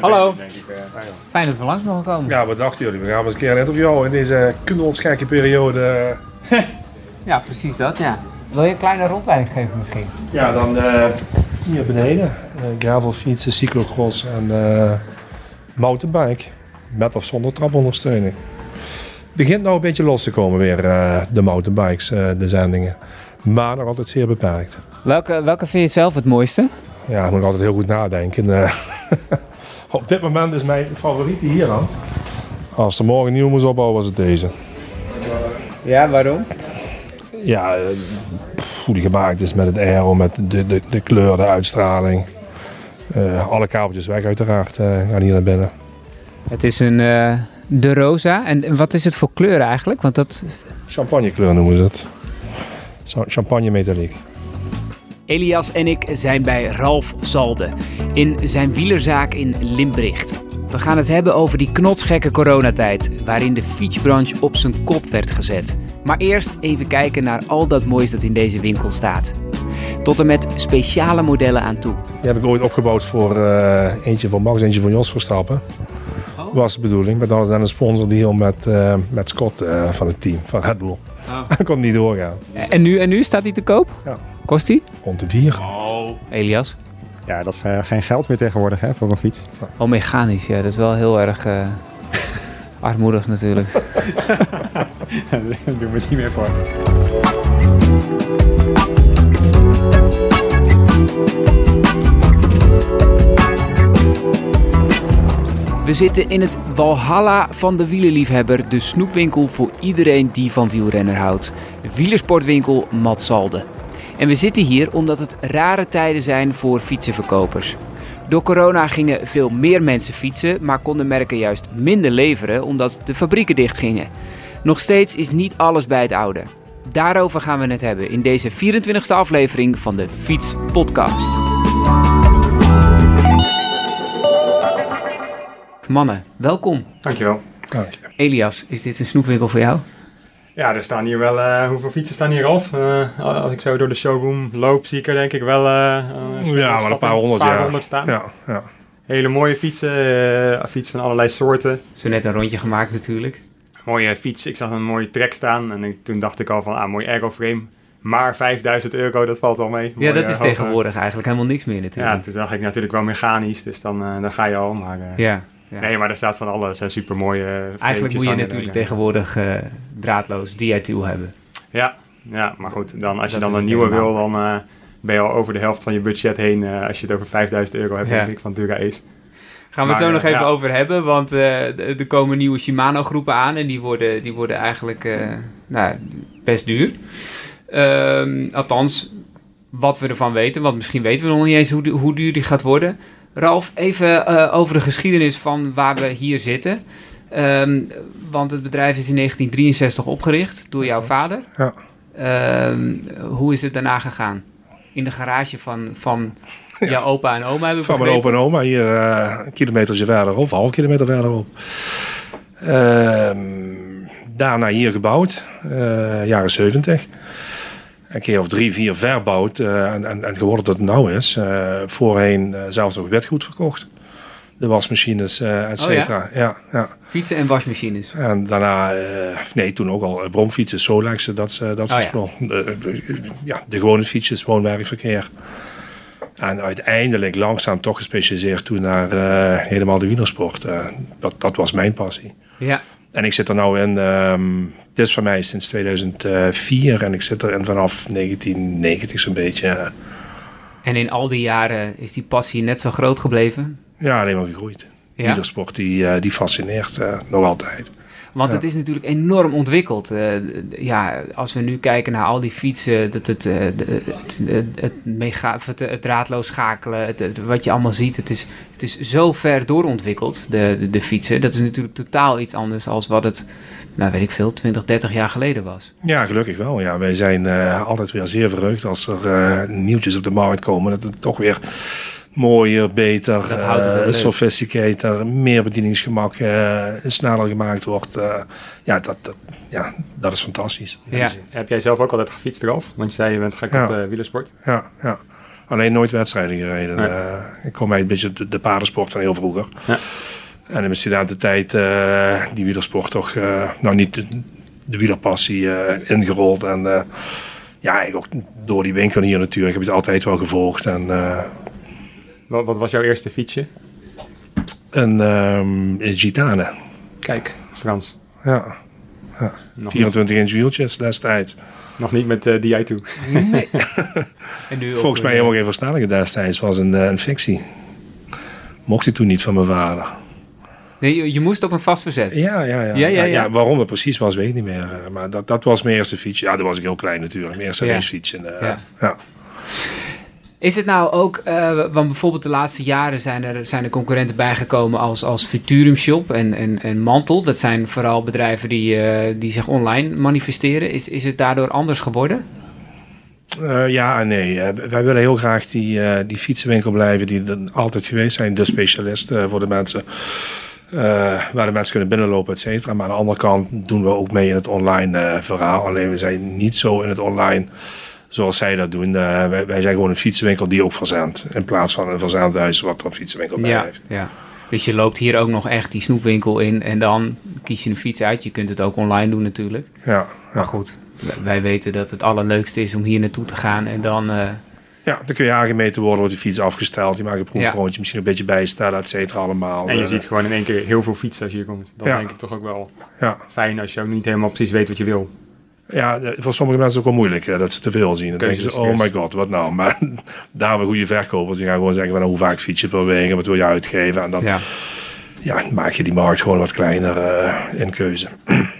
Hallo. denk ik. eh. Fijn dat we langs mogen komen. Ja, wat dachten jullie? We gaan eens een keer een interview in deze knolsgekke periode. Ja, precies dat, ja. Wil je een kleine rondleiding geven misschien? Ja, dan eh, hier beneden. Uh, gravelfietsen, cyclocross en eh mountainbike. Met of zonder trapondersteuning. Begint nou een beetje los te komen weer, eh, de mountainbikes, eh, de zendingen. Maar nog altijd zeer beperkt. Welke, welke vind je zelf het mooiste? Ja, ik moet altijd heel goed nadenken. eh. op dit moment is mijn favoriete hier dan. Als er morgen nieuw moest opbouwen, was het deze. Ja, waarom? Ja, eh, hoe die gemaakt is met het aero, met de, de, de kleur, de uitstraling. Eh, alle kabeltjes weg uiteraard gaan hier naar binnen. Het is een de rosa. En wat is het voor kleur eigenlijk? Want dat... Champagnekleur noemen ze het. Champagne metaliek. Elias en ik zijn bij Ralf Zalde in zijn wielerzaak in Limbricht. We gaan het hebben over die knotsgekke coronatijd, waarin de fietsbranche op zijn kop werd gezet. Maar eerst even kijken naar al dat moois dat in deze winkel staat. Tot en met speciale modellen aan toe. Die heb ik ooit opgebouwd voor eh, eentje voor Max, eentje voor Jos Verstappen. Oh. Was de bedoeling. Met dan een sponsordeal met, eh, met Scott eh, van het team, van Red Bull. Dat kon niet doorgaan. En nu, en nu staat die te koop? Ja. Kost die? Rond de vier. Elias? Ja, dat is eh, geen geld meer tegenwoordig hè, voor een fiets. Oh, mechanisch. Ja, dat is wel heel erg eh, armoedig natuurlijk. Daar doen we niet meer voor. We zitten in het Walhalla van de wielerliefhebber, de snoepwinkel voor iedereen die van wielrenner houdt. Wielersportwinkel Matsalde. En we zitten hier omdat het rare tijden zijn voor fietsenverkopers. Door corona gingen veel meer mensen fietsen, maar konden merken juist minder leveren omdat de fabrieken dichtgingen. Nog steeds is niet alles bij het oude. Daarover gaan we het hebben in deze 24e aflevering van de Fiets Podcast. Mannen, welkom. Dankjewel. Dank je. Elias, is dit een snoepwinkel voor jou? Ja, er staan hier wel... eh, hoeveel fietsen staan hier af? Eh, als ik zo door de showroom loop, zie ik er denk ik wel... eh, een Ja, maar een paar honderd, een paar ja. honderd staan. Ja, ja. Hele mooie fietsen. eh fietsen van allerlei soorten. Zo net een rondje gemaakt natuurlijk. Mooie fiets. Ik zag een mooie trek staan. En ik- toen dacht ik al van, ah, mooi aeroframe. Maar 5000 euro, dat valt wel mee. Ja, dat is hoge- tegenwoordig eigenlijk helemaal niks meer Ja, natuurlijk. toen zag ik natuurlijk wel mechanisch. Dus dan, eh, dan ga je al. Maar, eh, Ja, ja. Nee, maar er staat van alles. En super mooie. Eigenlijk moet je natuurlijk tegenwoordig eh, draadloos DI-tool hebben. Ja, ja, maar goed. Dan, als je dan een nieuwe wil, dan eh, ben je al over de helft van je budget heen. eh, als je het over 5000 euro hebt, denk ik, van Dura Ace. Gaan we het zo nog even over hebben, want er komen nieuwe Shimano-groepen aan en die worden, die worden eigenlijk nou, best duur. Ehm, althans, wat we ervan weten, want misschien weten we nog niet eens hoe, hoe duur die gaat worden. Ralf, even eh, over de geschiedenis van waar we hier zitten. Ehm, want het bedrijf is in 1963 opgericht door jouw vader. Ja. Ehm, hoe is het daarna gegaan? In de garage van, van jouw opa en oma hebben we Van mijn opa en oma hier eh, een kilometertje verderop, een half kilometer verderop. Ehm, daarna hier gebouwd, eh, jaren 70. Een keer of drie, vier verbouwd eh, en, en, en geworden dat het nou is. Eh, voorheen eh, zelfs ook wetgoed verkocht. De wasmachines, et Oh ja? cetera. ja? Ja, Fietsen en wasmachines. En daarna, nee, toen ook al bromfietsen, Solexen, dat, dat soort Oh ja. spul. De, de- ja, de gewone fietsjes, woon-werkverkeer. En uiteindelijk langzaam toch gespecialiseerd toen naar helemaal de wielersport. Dat, dat was mijn passie. Ja, En ik zit er nou in, ehm dit is voor mij sinds 2004 en ik zit erin vanaf 1990 zo'n beetje. en in al die jaren is die passie net zo groot gebleven. Ja, alleen maar gegroeid. Ja? Wielersport die, eh, die fascineert eh, nog altijd. Want Ja. het is natuurlijk enorm ontwikkeld. Eh, ja, als we nu kijken naar al die fietsen, dat het, eh, het, het, mega, het, het draadloos schakelen, het, wat je allemaal ziet, het is, het is zo ver doorontwikkeld, de, de, de fietsen. Dat is natuurlijk totaal iets anders als wat het, nou weet ik veel, 20, 30 jaar geleden was. Ja, gelukkig wel. Ja, wij zijn eh, altijd weer zeer verheugd als er nieuwtjes op de markt komen. Dat het toch weer mooier, beter, Dat houdt het ook eh, meer bedieningsgemak, eh, sneller gemaakt wordt. eh, ja, dat, dat, ja, dat is fantastisch. Ja. Heb jij zelf ook altijd gefietst eraf? Want je zei je bent gek Ja. op de wielersport. Ja, ja. Alleen nooit wedstrijden gereden. Nee. Eh, ik kom eigenlijk een beetje de, de paardensport van heel vroeger. Ja. En in mijn studententijd eh die wielersport toch, eh, nou niet de, de wielerpassie eh, ingerold. En eh, ja, ik ook door die winkel hier natuurlijk heb ik het altijd wel gevolgd. En eh, Wat, wat was jouw eerste fietsje? een ehm, een Gitane. Kijk, Frans. Ja, Nog, 24 inch wieltjes destijds. nog niet met eh DI2. En nu Volgens mij helemaal geen verstellingen destijds. was een, eh, een fictie. Mocht hij toen niet van mijn vader. Nee, je, je moest op een vast verzet. Ja, ja, ja. Ja, ja, ja. waarom dat precies was, weet ik niet meer. Eh, Maar dat, dat was mijn eerste fietsje. Ja, dat was ik heel klein natuurlijk. Mijn eerste Ja. racefietsje. En, Ja. Ja. Is het nou ook, eh, want bijvoorbeeld de laatste jaren zijn er, zijn er concurrenten bijgekomen als, als Futurum Shop en, en, en Mantel. Dat zijn vooral bedrijven die, eh, die zich online manifesteren. Is, is het daardoor anders geworden? Eh, ja en nee. Wij willen heel graag die, die fietsenwinkel blijven die er altijd geweest zijn. De specialist voor de mensen. waar de mensen kunnen binnenlopen, et cetera. Maar aan de andere kant doen we ook mee in het online verhaal. Alleen we zijn niet zo in het online zoals zij dat doen. Eh, wij, wij zijn gewoon een fietsenwinkel die ook verzendt. In plaats van een verzendhuis wat er een fietsenwinkel bij Ja, heeft. ja. Dus je loopt hier ook nog echt die snoepwinkel in en dan kies je een fiets uit. Je kunt het ook online doen natuurlijk. Ja, Maar goed, wij weten dat het allerleukste is om hier naartoe te gaan en dan... eh, ja, dan kun je aangemeten worden, wordt de fiets afgesteld. Je maakt een proefrondje, misschien een beetje bijstellen, et cetera allemaal. En je Eh, ziet gewoon in één keer heel veel fietsen als je hier komt. Dat Ja. denk ik toch ook wel Ja, fijn als je ook niet helemaal precies weet wat je wil. Ja, voor sommige mensen ook wel moeilijk dat ze te veel zien. Dan denken ze, oh my god, wat nou? Maar daar we goede verkopers. Die gaan gewoon zeggen, van, nou, hoe vaak fiets je per week en wat wil je uitgeven? En dan ja. ja, maak je die markt gewoon wat kleiner eh, in keuze.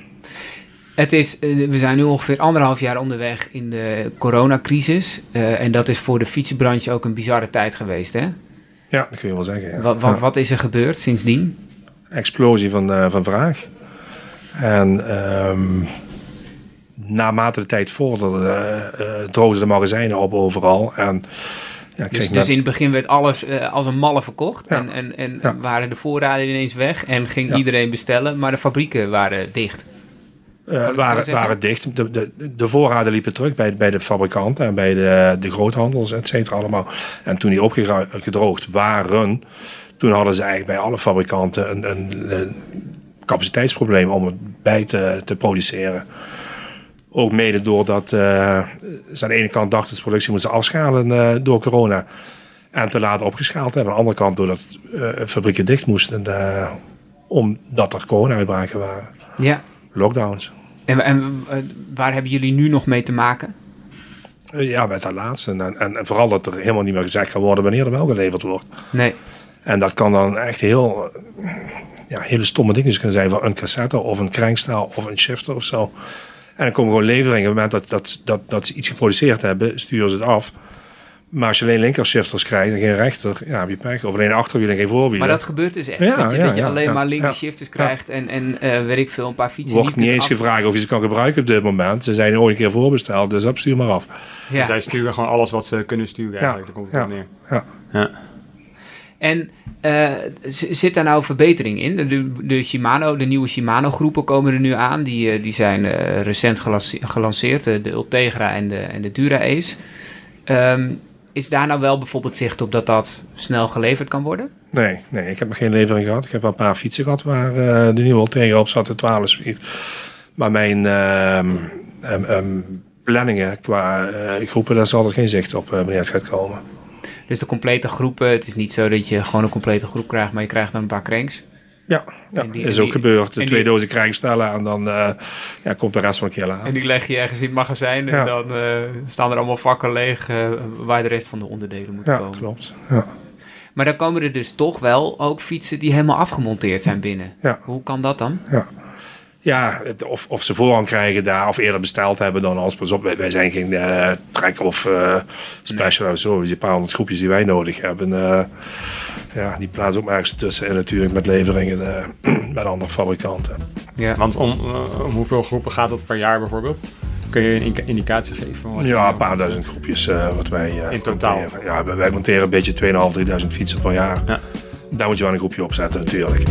Het is, eh, we zijn nu ongeveer anderhalf jaar onderweg in de coronacrisis. eh, en dat is voor de fietsenbranche ook een bizarre tijd geweest. Hè? Ja, dat kun je wel zeggen. Ja. Wat, wat, is er gebeurd sindsdien? Explosie van, van vraag. En ehm, naarmate de tijd vorderde, eh, eh, droogden de magazijnen op overal. En ja, Dus, dus in het begin werd alles eh, als een malle verkocht. Ja. En, en, en Ja. waren de voorraden ineens weg. En ging iedereen bestellen. Maar de fabrieken waren dicht. Waren, waren dicht. De, de, de voorraden liepen terug bij, bij de fabrikanten en bij de, de groothandels, et cetera, allemaal. En toen die opgedroogd waren, toen hadden ze eigenlijk bij alle fabrikanten een, een, een capaciteitsprobleem om het bij te, te produceren. Ook mede doordat eh, ze aan de ene kant dachten dat ze productie moesten afschalen eh, door corona. En te laat opgeschaald hebben. Aan de andere kant doordat eh, fabrieken dicht moesten. omdat er corona-uitbraken waren. Ja. Lockdowns. En, en waar hebben jullie nu nog mee te maken? Ja, met dat laatste. En, en, en vooral dat er helemaal niet meer gezegd kan worden wanneer er wel geleverd wordt. Nee. En dat kan dan echt heel, ja, hele stomme dingen kunnen zijn. Van een cassette of een krankstaal of een shifter of zo. En dan komen gewoon leveringen. Op het moment dat, dat, dat, dat ze iets geproduceerd hebben, sturen ze het af. Maar als je alleen linkershifters krijgt en geen rechter, ja, heb je pech. Of alleen achterwielen en geen voorwielen. Maar dat gebeurt dus echt. Ja, dat je, ja, dat je ja, alleen ja, maar linker ja. shifters krijgt. En, en eh weet ik veel, een paar fietsen wordt niet eens af- gevraagd of je ze kan gebruiken op dit moment. Ze zijn ooit een keer voorbesteld, dus op, stuur maar af. Ja. Zij sturen gewoon alles wat ze kunnen sturen eigenlijk. Daar komt het neer. Ja. En eh, zit daar nou verbetering in? De, de Shimano, de nieuwe Shimano-groepen komen er nu aan. Die, eh, die zijn eh, recent gelance- gelanceerd, de Ultegra en de, en de Dura Ace. Ehm, is daar nou wel bijvoorbeeld zicht op dat dat snel geleverd kan worden? Nee, nee, ik heb nog geen levering gehad. Ik heb wel een paar fietsen gehad waar de nieuwe Ultegra op zat, de 12 speed. Maar mijn ehm, ehm, planningen qua eh, groepen, daar zal er geen zicht op eh, wanneer het gaat komen. Dus de complete groepen, het is niet zo dat je gewoon een complete groep krijgt, maar je krijgt dan een paar cranks. Ja, ja die- is ook die- gebeurd. De twee dozen krijg stellen en dan eh, ja, komt de rest van een keer aan. En die leg je ergens in het magazijn en dan eh, staan er allemaal vakken leeg eh, waar de rest van de onderdelen moeten Ja, komen. klopt. Ja. Maar dan komen er dus toch wel ook fietsen die helemaal afgemonteerd zijn binnen. Ja. Hoe kan dat dan? Ja, het- of, of ze voorrang krijgen daar, of eerder besteld hebben dan als. Pas op, wij, wij zijn geen eh trek of eh, special of zo. Dus die paar honderd groepjes die wij nodig hebben, eh, ja, die plaatsen ook maar ergens tussenin natuurlijk met leveringen eh, met andere fabrikanten. Ja. Want om, om hoeveel groepen gaat dat per jaar bijvoorbeeld? Kun je een indica- indicatie geven? van wat je- Ja, een paar duizend groepjes eh, wat wij eh, In totaal? monteren. Ja, wij, wij monteren een beetje 2.500, 3.000 fietsen per jaar. Ja. Daar moet je wel een groepje op zetten natuurlijk.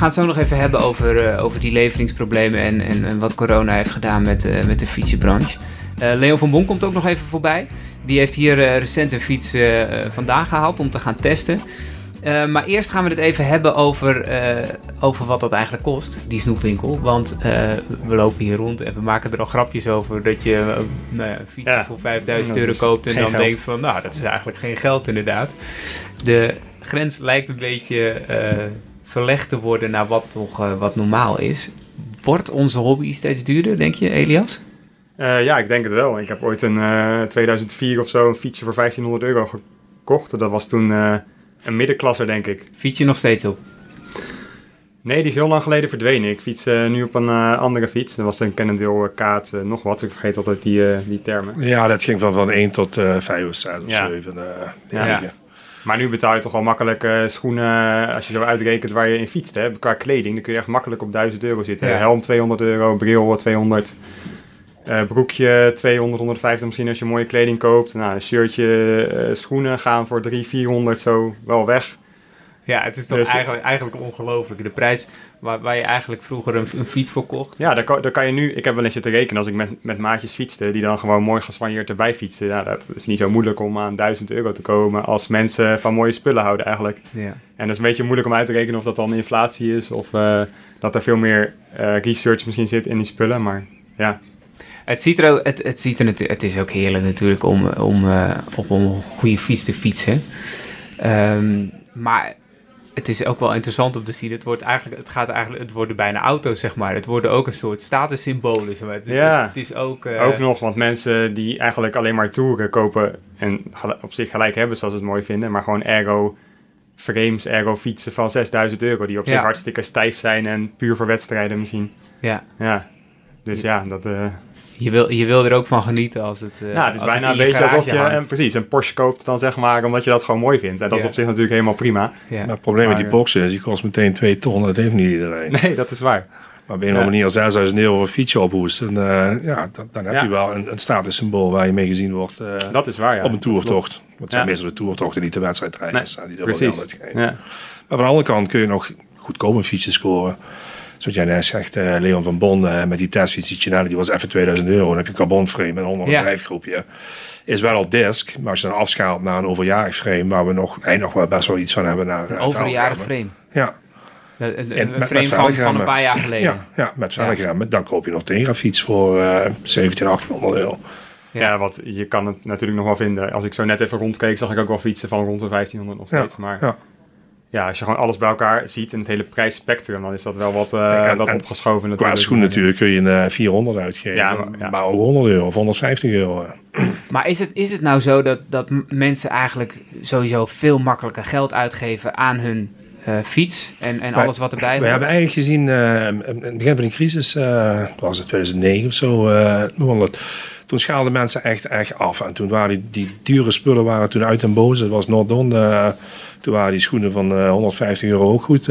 Gaan het zo nog even hebben over, uh, over die leveringsproblemen en, en, en, wat corona heeft gedaan met, uh, met de fietsenbranche. Uh, Leon van Bon komt ook nog even voorbij. Die heeft hier recent een fiets vandaan gehaald om te gaan testen. Maar eerst gaan we het even hebben over, over wat dat eigenlijk kost, die snoepwinkel. Want we lopen hier rond en we maken er al grapjes over dat je nou ja, een fiets ja, voor 5000 euro koopt en dan geld. denkt van, nou, dat is eigenlijk geen geld inderdaad. De grens lijkt een beetje verlegd te worden naar wat toch wat normaal is. Wordt onze hobby steeds duurder, denk je, Elias? ja, ik denk het wel. Ik heb ooit in 2004 of zo een fietsje voor 1500 euro gekocht. Dat was toen een middenklasser, denk ik. Fiets je nog steeds op? Nee, die is heel lang geleden verdwenen. Ik fiets uh, nu op een uh, andere fiets. Dat was een Cannondale uh, Kaat, nog wat. Ik vergeet altijd die, die termen. Ja, dat ging van, van 1 tot 5 of 6 of ja. 7. ja. ja. Maar nu betaal je toch al makkelijk schoenen, als je zo uitrekent waar je in fietst. Hè? Qua kleding, dan kun je echt makkelijk op 1000 euro zitten. Ja. Helm 200 euro, bril 200 uh, broekje 200, 150 misschien als je mooie kleding koopt. Nou, een shirtje, uh, schoenen gaan voor 300, 400 zo wel weg. Ja, het is toch dus, eigenlijk, eigenlijk ongelooflijk. De prijs waar, waar je eigenlijk vroeger een, een fiets voor kocht. Ja, daar kan, daar kan je nu... Ik heb wel eens zitten rekenen als ik met, met maatjes fietste... die dan gewoon mooi geswanjeerd erbij fietsen. Ja, dat is niet zo moeilijk om aan 1000 euro te komen... als mensen van mooie spullen houden eigenlijk. Ja. En dat is een beetje moeilijk om uit te rekenen of dat dan inflatie is... of uh, dat er veel meer research misschien zit in die spullen. Maar ja, het ziet er ook, het, het, ziet er het is ook heerlijk natuurlijk om, om, uh, op een goede fiets te fietsen. Um, maar het is ook wel interessant om te zien. Het, wordt eigenlijk, het, gaat eigenlijk, het worden bijna auto's, zeg maar. Het worden ook een soort statussymbolen. Zeg maar. het, ja, het, is ook... Uh, ook nog, want mensen die eigenlijk alleen maar toeren kopen... en op zich gelijk hebben, zoals ze het mooi vinden... maar gewoon ergo frames, ergo fietsen van 6000 euro... die op zich hartstikke stijf zijn en puur voor wedstrijden misschien. Ja. Ja, dus ja, dat... Uh, je wil, je wil er ook van genieten als het. Uh, nou, het is bijna een beetje alsof je en, precies een Porsche koopt, dan zeg maar, omdat je dat gewoon mooi vindt. En dat is op zich natuurlijk helemaal prima. Ja. Maar het probleem met die Porsche is, die kost meteen 2 ton. Dat heeft niet iedereen. Nee, dat is waar. Maar op een of andere manier 6000 euro voor een fietsje ophoest, dan, uh, ja, dan, dan heb je wel een, een statussymbool waar je mee gezien wordt. Uh, dat is waar, ja. Op een toertocht. Want het zijn meestal de toertochten, niet de wedstrijdrijders. Nee, die precies. Ja. Maar van de andere kant kun je nog goedkoop een fietsje scoren zoals jij net zegt, uh, Leon van Bon uh, met die testfiets, die was even 2000 euro. Dan heb je een carbonframe en onder een ja. drijfgroepje. Is wel al disc, maar als je dan afschaalt naar een overjarig frame, waar we nog, hey, nog wel best wel iets van hebben. Naar, een overjarig frame? Ja. Een, frame van, van, een paar jaar geleden? Ja, ja met velgremmen. Ja. Dan koop je nog een fiets voor uh, 17, 1800 euro. Ja. ja, wat je kan het natuurlijk nog wel vinden. Als ik zo net even rondkeek, zag ik ook wel fietsen van rond de 1500 nog steeds. Ja, maar ja als je gewoon alles bij elkaar ziet in het hele prijsspectrum, dan is dat wel wat, uh, en, wat en opgeschoven natuurlijk. Qua schoen natuurlijk kun je een uh, 400 uitgeven, ja, maar, ja. maar, ook 100 euro of 150 euro. Maar is het, is het nou zo dat, dat mensen eigenlijk sowieso veel makkelijker geld uitgeven aan hun uh, fiets en, en alles wat erbij hoort? We hebben eigenlijk gezien, uh, in het begin van de crisis, uh, was het 2009 of zo, toen schaalden mensen echt, echt af. En toen waren die, die dure spullen waren toen uit en boze. Het was Nordon, toen waren die schoenen van 150 euro ook goed.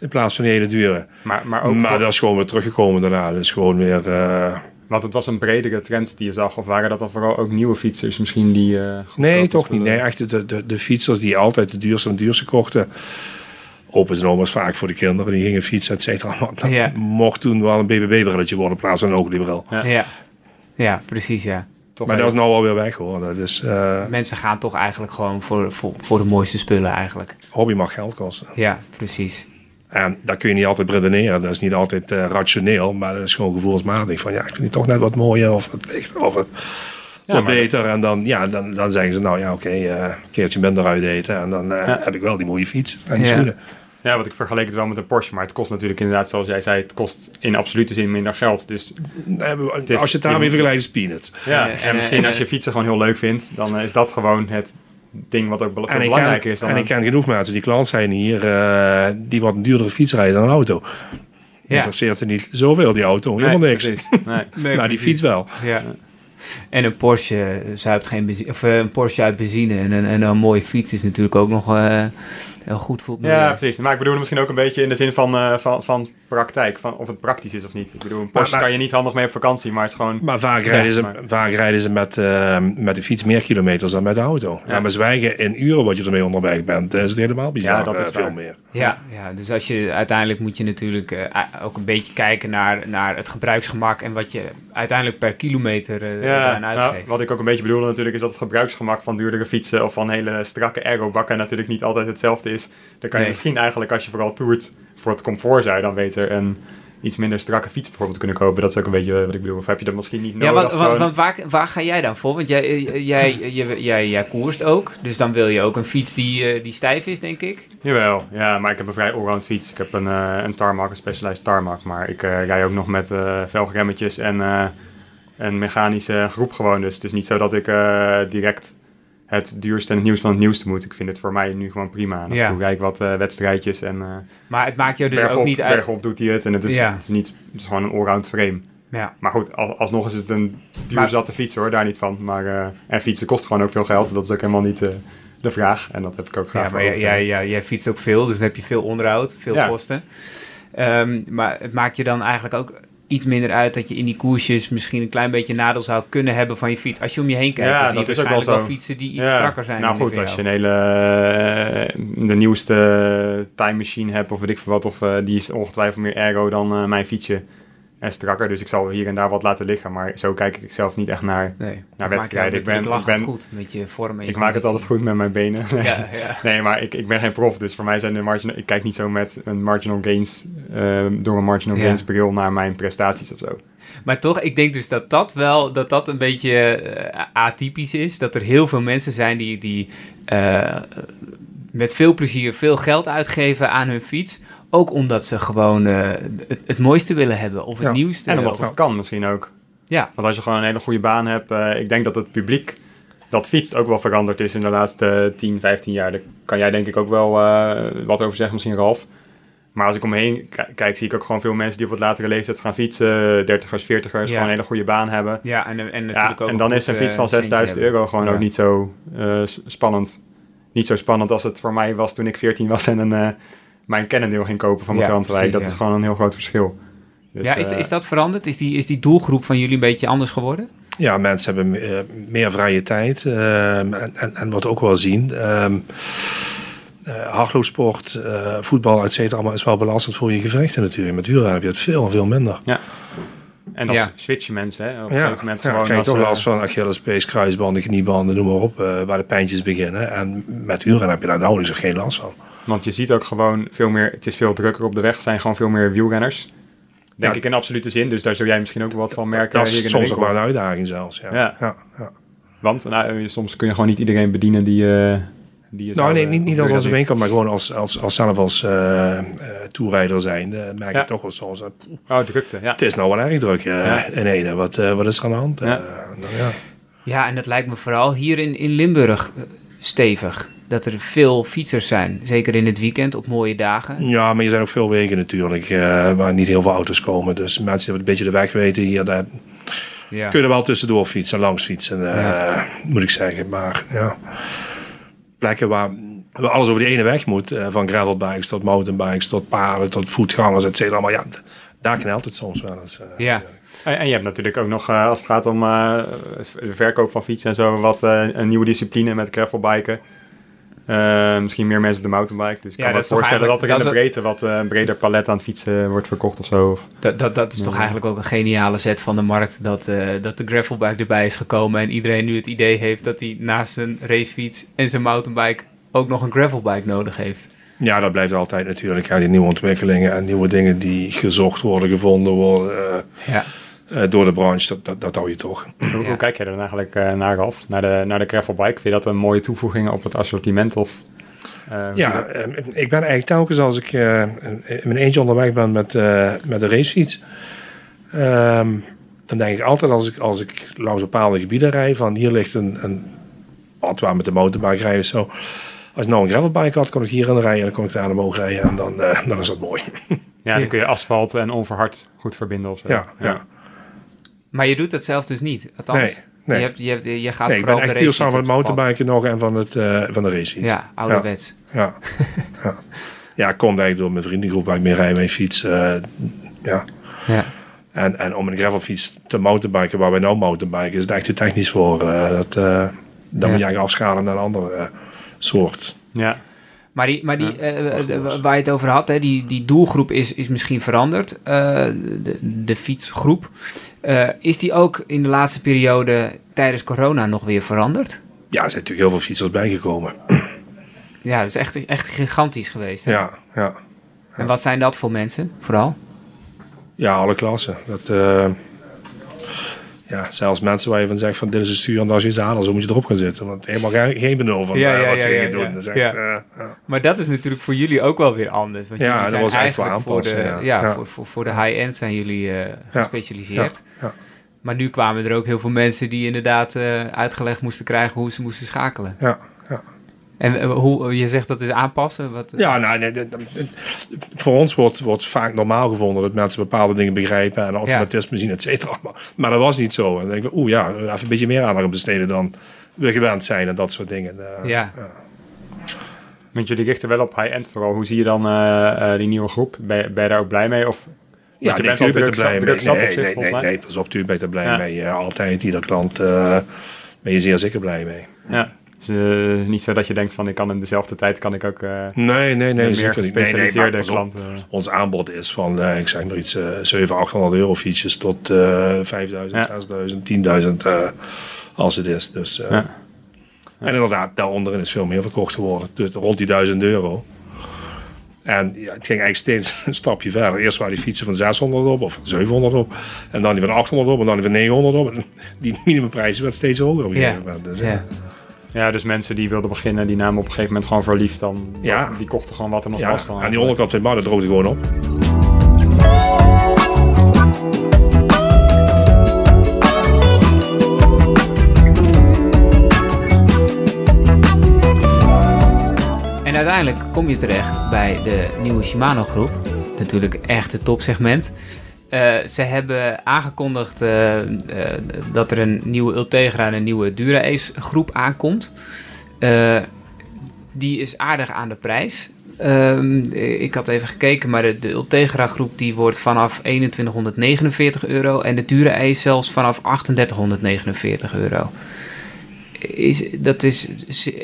in plaats van hele dure. Maar, maar, ook maar dat is gewoon weer teruggekomen daarna. Dus gewoon weer... Want het was een bredere trend die je zag. Of waren dat dan vooral ook nieuwe fietsers misschien die... Uh, nee, toch niet. Nee, echt de, de, de fietsers die altijd de duurste en duurste kochten. Open en was vaak voor de kinderen. Die gingen fietsen, et cetera. Maar ja. mocht toen wel een BBB-brilletje worden in plaats van een oogbril. Ja. ja. Ja, precies, ja. Toch maar dat is nou alweer weg hoor. Dus, uh, Mensen gaan toch eigenlijk gewoon voor, voor, voor de mooiste spullen eigenlijk. Hobby mag geld kosten. Ja, precies. En daar kun je niet altijd redeneren. Dat is niet altijd uh, rationeel, maar dat is gewoon gevoelsmatig. Van ja, ik vind het toch net wat mooier of wat lichter of ja, wat beter. En dan, ja, dan, dan zeggen ze nou ja, oké, okay, uh, een keertje minder uit eten. En dan uh, ja. heb ik wel die mooie fiets en die schoenen. Ja, want ik vergeleek het wel met een Porsche, maar het kost natuurlijk inderdaad, zoals jij zei, het kost in absolute zin minder geld. Dus is, als je het daarmee vergelijkt, is peanut. Ja, en, en misschien als je fietsen gewoon heel leuk vindt, dan is dat gewoon het ding wat ook veel belangrijker is. Dan en ik ken genoeg mensen die klant zijn hier, uh, die wat een duurdere fiets rijden dan een auto. Ja. Interesseert ze niet zoveel, die auto. Helemaal nee, niks. Nee. nee, maar die fiets wel. Ja. En een Porsche zuipt geen benzine, of een Porsche uit benzine en een, en een mooie fiets is natuurlijk ook nog uh, heel goed voor het Ja, precies. Maar ik bedoel misschien ook een beetje in de zin van, uh, van, van praktijk. Van of het praktisch is of niet. Ik bedoel, een Porsche kan je niet handig mee op vakantie, maar het is gewoon... Maar vaak rijden ze, vaak rijden ze met, uh, met de fiets meer kilometers dan met de auto. Ja. maar zwijgen in uren wat je ermee onderweg bent, is het helemaal bizar. Ja, dat is veel meer. Ja, ja, dus als je, uiteindelijk moet je natuurlijk uh, ook een beetje kijken naar, naar het gebruiksgemak en wat je uiteindelijk per kilometer uh, ja, nou, wat ik ook een beetje bedoelde natuurlijk is dat het gebruiksgemak van duurdere fietsen of van hele strakke aerobakken natuurlijk niet altijd hetzelfde is. Dan kan je misschien eigenlijk als je vooral toert voor het comfort zou je dan beter een iets minder strakke fiets bijvoorbeeld kunnen kopen. Dat is ook een beetje wat ik bedoel. Of heb je dat misschien niet nodig? Ja, want, want, waar, waar, ga jij dan voor? Want jij, jij, jij, jij, jij koerst ook. Dus dan wil je ook een fiets die, eh, die stijf is, denk ik? Jawel, ja. Maar ik heb een vrij allround fiets. Ik heb een, uh, een tarmac, een specialized tarmac. Maar ik uh, rij ook nog met uh, velgremmetjes en een mechanische groep gewoon. Dus het is niet zo dat ik direct het duurste en het nieuws van het nieuwste moet. Ik vind het voor mij nu gewoon prima. En ja. rijd ik wat uh, wedstrijdjes en... Uh, maar het maakt je dus ook niet uit... Bergop doet hij het en het is, het is, niet, het is gewoon een allround frame. Ja. Maar goed, al, alsnog is het een duurzatte fiets hoor, daar niet van. Maar, uh, en fietsen kost gewoon ook veel geld. Dat is ook helemaal niet de vraag. En dat heb ik ook graag Ja, maar jij, jij, jij, jij, fietst ook veel, dus dan heb je veel onderhoud, veel kosten. Um, maar het maakt je dan eigenlijk ook iets minder uit dat je in die koersjes misschien een klein beetje nadeel zou kunnen hebben van je fiets. Als je om je heen kijkt, ja, dan zie je waarschijnlijk wel, wel, fietsen die iets strakker zijn. Nou goed, als je een hele eh, de nieuwste time machine hebt of weet ik veel wat, of uh, die is ongetwijfeld meer ergo dan uh, mijn fietsje en strakker. Dus ik zal hier en daar wat laten liggen. Maar zo kijk ik zelf niet echt naar, nee, naar wedstrijden. Ik ben, ik ben goed met je vorm. ik maak het altijd goed met mijn benen. Nee, ja, ja. nee maar ik, ik ben geen prof. Dus voor mij zijn de marginal... Ik kijk niet zo met een marginal gains... Uh, door een marginal gains bril naar mijn prestaties of zo. Maar toch, ik denk dus dat dat wel... Dat dat een beetje uh, atypisch is. Dat er heel veel mensen zijn die... die uh, met veel plezier veel geld uitgeven aan hun fiets ook omdat ze gewoon uh, het, het, mooiste willen hebben of het nieuwste. En omdat het kan misschien ook. Ja. Want als je gewoon een hele goede baan hebt, uh, ik denk dat het publiek dat fietst ook wel veranderd is in de laatste 10, 15 jaar. Daar kan jij denk ik ook wel uh, wat over zeggen, misschien Ralf. Maar als ik om me heen kijk, zie ik ook gewoon veel mensen die op wat latere leeftijd gaan fietsen. Dertigers, veertigers, gewoon een hele goede baan hebben. Ja, en, en natuurlijk ook En dan is een fiets van 6000 euro gewoon ook niet zo spannend. Niet zo spannend als het voor mij was toen ik 14 was en een mijn Cannondale ging kopen van mijn ja. Dat is gewoon een heel groot verschil. Dus, ja, is, uh, is dat veranderd? Is die, is die doelgroep van jullie een beetje anders geworden? Ja, mensen hebben meer, meer vrije tijd. Uh, en, en, en, wat ook wel zien... Um, uh, hardloopsport, uh, voetbal, et cetera, allemaal is wel belastend voor je gewrichten natuurlijk. Met wielrennen heb je het veel en veel minder. Ja. En dan ja. switchen mensen, hè? Op een gegeven moment ja, gewoon... krijg je toch last van Achillespees, kruisbanden, kniebanden, noem maar op, uh, waar de pijntjes beginnen. En met wielrennen heb je daar nauwelijks of geen last van. Want je ziet ook gewoon veel meer, het is veel drukker op de weg, er zijn gewoon veel meer wielrenners. Denk ik in absolute zin, dus daar zul jij misschien ook wat van merken. Dat is soms ook wel een uitdaging zelfs, ja. ja. ja, Want nou, soms kun je gewoon niet iedereen bedienen die... Uh, die nou, nee, niet, niet als onze winkel, maar gewoon als, als, als zelf als uh, uh, toerijder zijn. Uh, merk je toch wel soms. oh, drukte, ja. Het is nou wel erg druk in ene. Wat, wat is er aan de hand? Ja. ja. ja, en dat lijkt me vooral hier in, in Limburg stevig dat er veel fietsers zijn. Zeker in het weekend op mooie dagen. Ja, maar er zijn ook veel wegen natuurlijk uh, waar niet heel veel auto's komen. Dus mensen die een beetje de weg weten hier, daar ja. kunnen wel tussendoor fietsen, langs fietsen, uh, moet ik zeggen. Maar ja, plekken waar alles over die ene weg moet, uh, van gravelbikes tot mountainbikes, tot paarden, tot voetgangers, et cetera. Maar ja, daar knelt het soms wel eens. ja. En, en, je hebt natuurlijk ook nog, als het gaat om de verkoop van fietsen en zo, wat een nieuwe discipline met gravelbiken. Uh, misschien meer mensen op de mountainbike. Dus ik kan me voorstellen dat er in de breedte wat uh, breder palet aan fietsen wordt verkocht of zo. Of, dat, dat, dat is toch eigenlijk ook een geniale zet van de markt. Dat, uh, dat de gravelbike erbij is gekomen. En iedereen nu het idee heeft dat hij naast zijn racefiets en zijn mountainbike ook nog een gravelbike nodig heeft. Ja, dat blijft altijd natuurlijk. Ja, die nieuwe ontwikkelingen en nieuwe dingen die gezocht worden, gevonden worden. ja. Uh, door de branche, dat, dat, dat hou je toch. Hoe, ja. hoe kijk je er dan eigenlijk uh, naar af, naar de, naar de gravelbike? Vind je dat een mooie toevoeging op het assortiment? Of, uh, ja, ik ben eigenlijk telkens als ik in mijn eentje onderweg ben met, met de racefiets... Um, dan denk ik altijd als ik, als ik langs bepaalde gebieden rijd... van hier ligt een, een pad waar met de motorbike rijden zo... Als ik nou een gravelbike had, kon ik hierin rijden en dan kon ik daar omhoog rijden en dan, dan is dat mooi. Ja, dan kun je asfalt en onverhard goed verbinden of zo. ja. ja. Maar je doet dat zelf dus niet, althans. Nee, nee. Je, hebt, je, hebt, je gaat nee, ik vooral ben op de racefiets samen met op het mountainbiken nog en van, het, eh, van de racefiets. Ja, ouderwets. Ja. ja. ja, ik kom eigenlijk door mijn vriendengroep waar ik mee rij, mijn fiets. eh, ja. Ja. En, en om een gravelfiets te mountainbiken, waar wij nou mountainbiken, is het echt te technisch voor. eh, dat, eh, dan Ja. moet je eigenlijk afschalen naar een andere soort. Ja. Maar, die, maar die, waar je het over had, hè, die, die doelgroep is, is misschien veranderd. eh, de, de fietsgroep. Eh, is die ook in de laatste periode tijdens corona nog weer veranderd? Ja, er zijn natuurlijk heel veel fietsers bijgekomen. Ja, dat is echt, echt gigantisch geweest. hè? Ja, ja. En wat zijn dat voor mensen, vooral? ja alle klassen. Dat, eh, ja, zelfs mensen waar je van zegt van dit is een stuur en dat is je zadel, zo moet je erop gaan zitten. Want helemaal geen, geen benul van Ja, eh, wat ja, ze gingen doen. echt, eh. Maar dat is natuurlijk voor jullie ook wel weer anders. Want Ja, dat was echt wel voor de, ja. Voor, voor, voor de high-end zijn jullie eh, gespecialiseerd. Maar nu kwamen er ook heel veel mensen die inderdaad uitgelegd moesten krijgen hoe ze moesten schakelen. Ja. En eh, hoe, je zegt dat is aanpassen? Wat, Ja, nou, voor ons wordt, wordt vaak normaal gevonden dat mensen bepaalde dingen begrijpen en automatisme zien, et cetera. Maar, maar dat was niet zo. En dan denk ik, oeh ja, even een beetje meer aandacht besteden dan we gewend zijn en dat soort dingen. Eh, Ja. Want jullie richten wel op high-end vooral. Hoe zie je dan eh, die nieuwe groep? Ben je, ben je daar ook blij mee? Of, Ja, je nee, bent ben er blij mee. zat Nee, zich, nee, nee, nee, pas op, tuurlijk ben je er blij Ja. mee. Eh, altijd, ieder klant eh, ben je zeer zeker blij mee. Ja. Dus eh, niet zo dat je denkt van ik kan in dezelfde tijd kan ik ook eh Nee, nee, nee, meer niet. Nee, nee, gespecialiseerde klanten. Ons aanbod is van, eh, ik zeg maar iets, eh 700, 800 euro fietsjes tot eh 5000, Ja. 6000, 10.000 eh, als het is. Dus, eh, Ja. En inderdaad, daaronder is veel meer verkocht geworden. Dus rond die 1000 euro. En ja, het ging eigenlijk steeds een stapje verder. Eerst waren die fietsen van 600 op of 700 op. En dan die van 800 op en dan die van 900 op. En die minimumprijs werd steeds hoger op een Ja. gegeven moment. Dus, eh, ja. Ja, dus mensen die wilden beginnen, die namen op een gegeven moment gewoon verliefd. Dan, Ja. dat- die kochten gewoon wat er nog ja, was. Dan aan die onderkant van het maar dat droogde gewoon op. En uiteindelijk kom je terecht bij de nieuwe Shimano groep. Natuurlijk echt het topsegment. Eh, ze hebben aangekondigd eh, eh, dat er een nieuwe Ultegra en een nieuwe Dura-Ace groep aankomt. Die is aardig aan de prijs. Ehm, ik had even gekeken, maar de, de Ultegra groep die wordt vanaf 2149 euro en de Dura-Ace zelfs vanaf 3849 euro. Is, dat is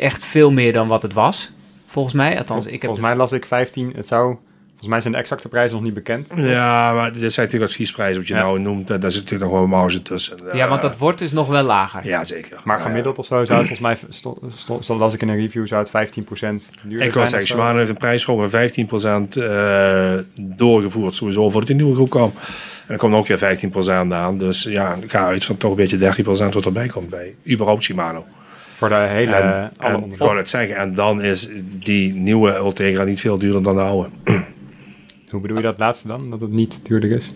echt veel meer dan wat het was, volgens mij. Althans, ik heb volgens mij las ik 15. Het zou, volgens mij zijn de exacte prijzen nog niet bekend. Ja, maar dit zijn natuurlijk adviesprijzen wat je Ja. nou noemt. Daar zit natuurlijk nog wel een marge tussen. Ja, want Eh, dat wordt dus nog wel lager. Ja, zeker. Maar Ja, gemiddeld of zo zou het volgens mij, stond, stond, stond- las ik in een review, zou het 15% duurder Ik wil zeggen. Shimano heeft een prijsverhoging van 15% eh, doorgevoerd, sowieso voor het in nieuwe groep kwam. En er komt ook weer 15% aan. Dus ja, ik ga uit van toch een beetje 13% wat erbij komt bij überhaupt Shimano. Voor de hele, En, alle en, ik wou het zeggen, en dan is die nieuwe Ultegra niet veel duurder dan de oude. Hoe bedoel je dat laatste dan? Dat het niet duurder is?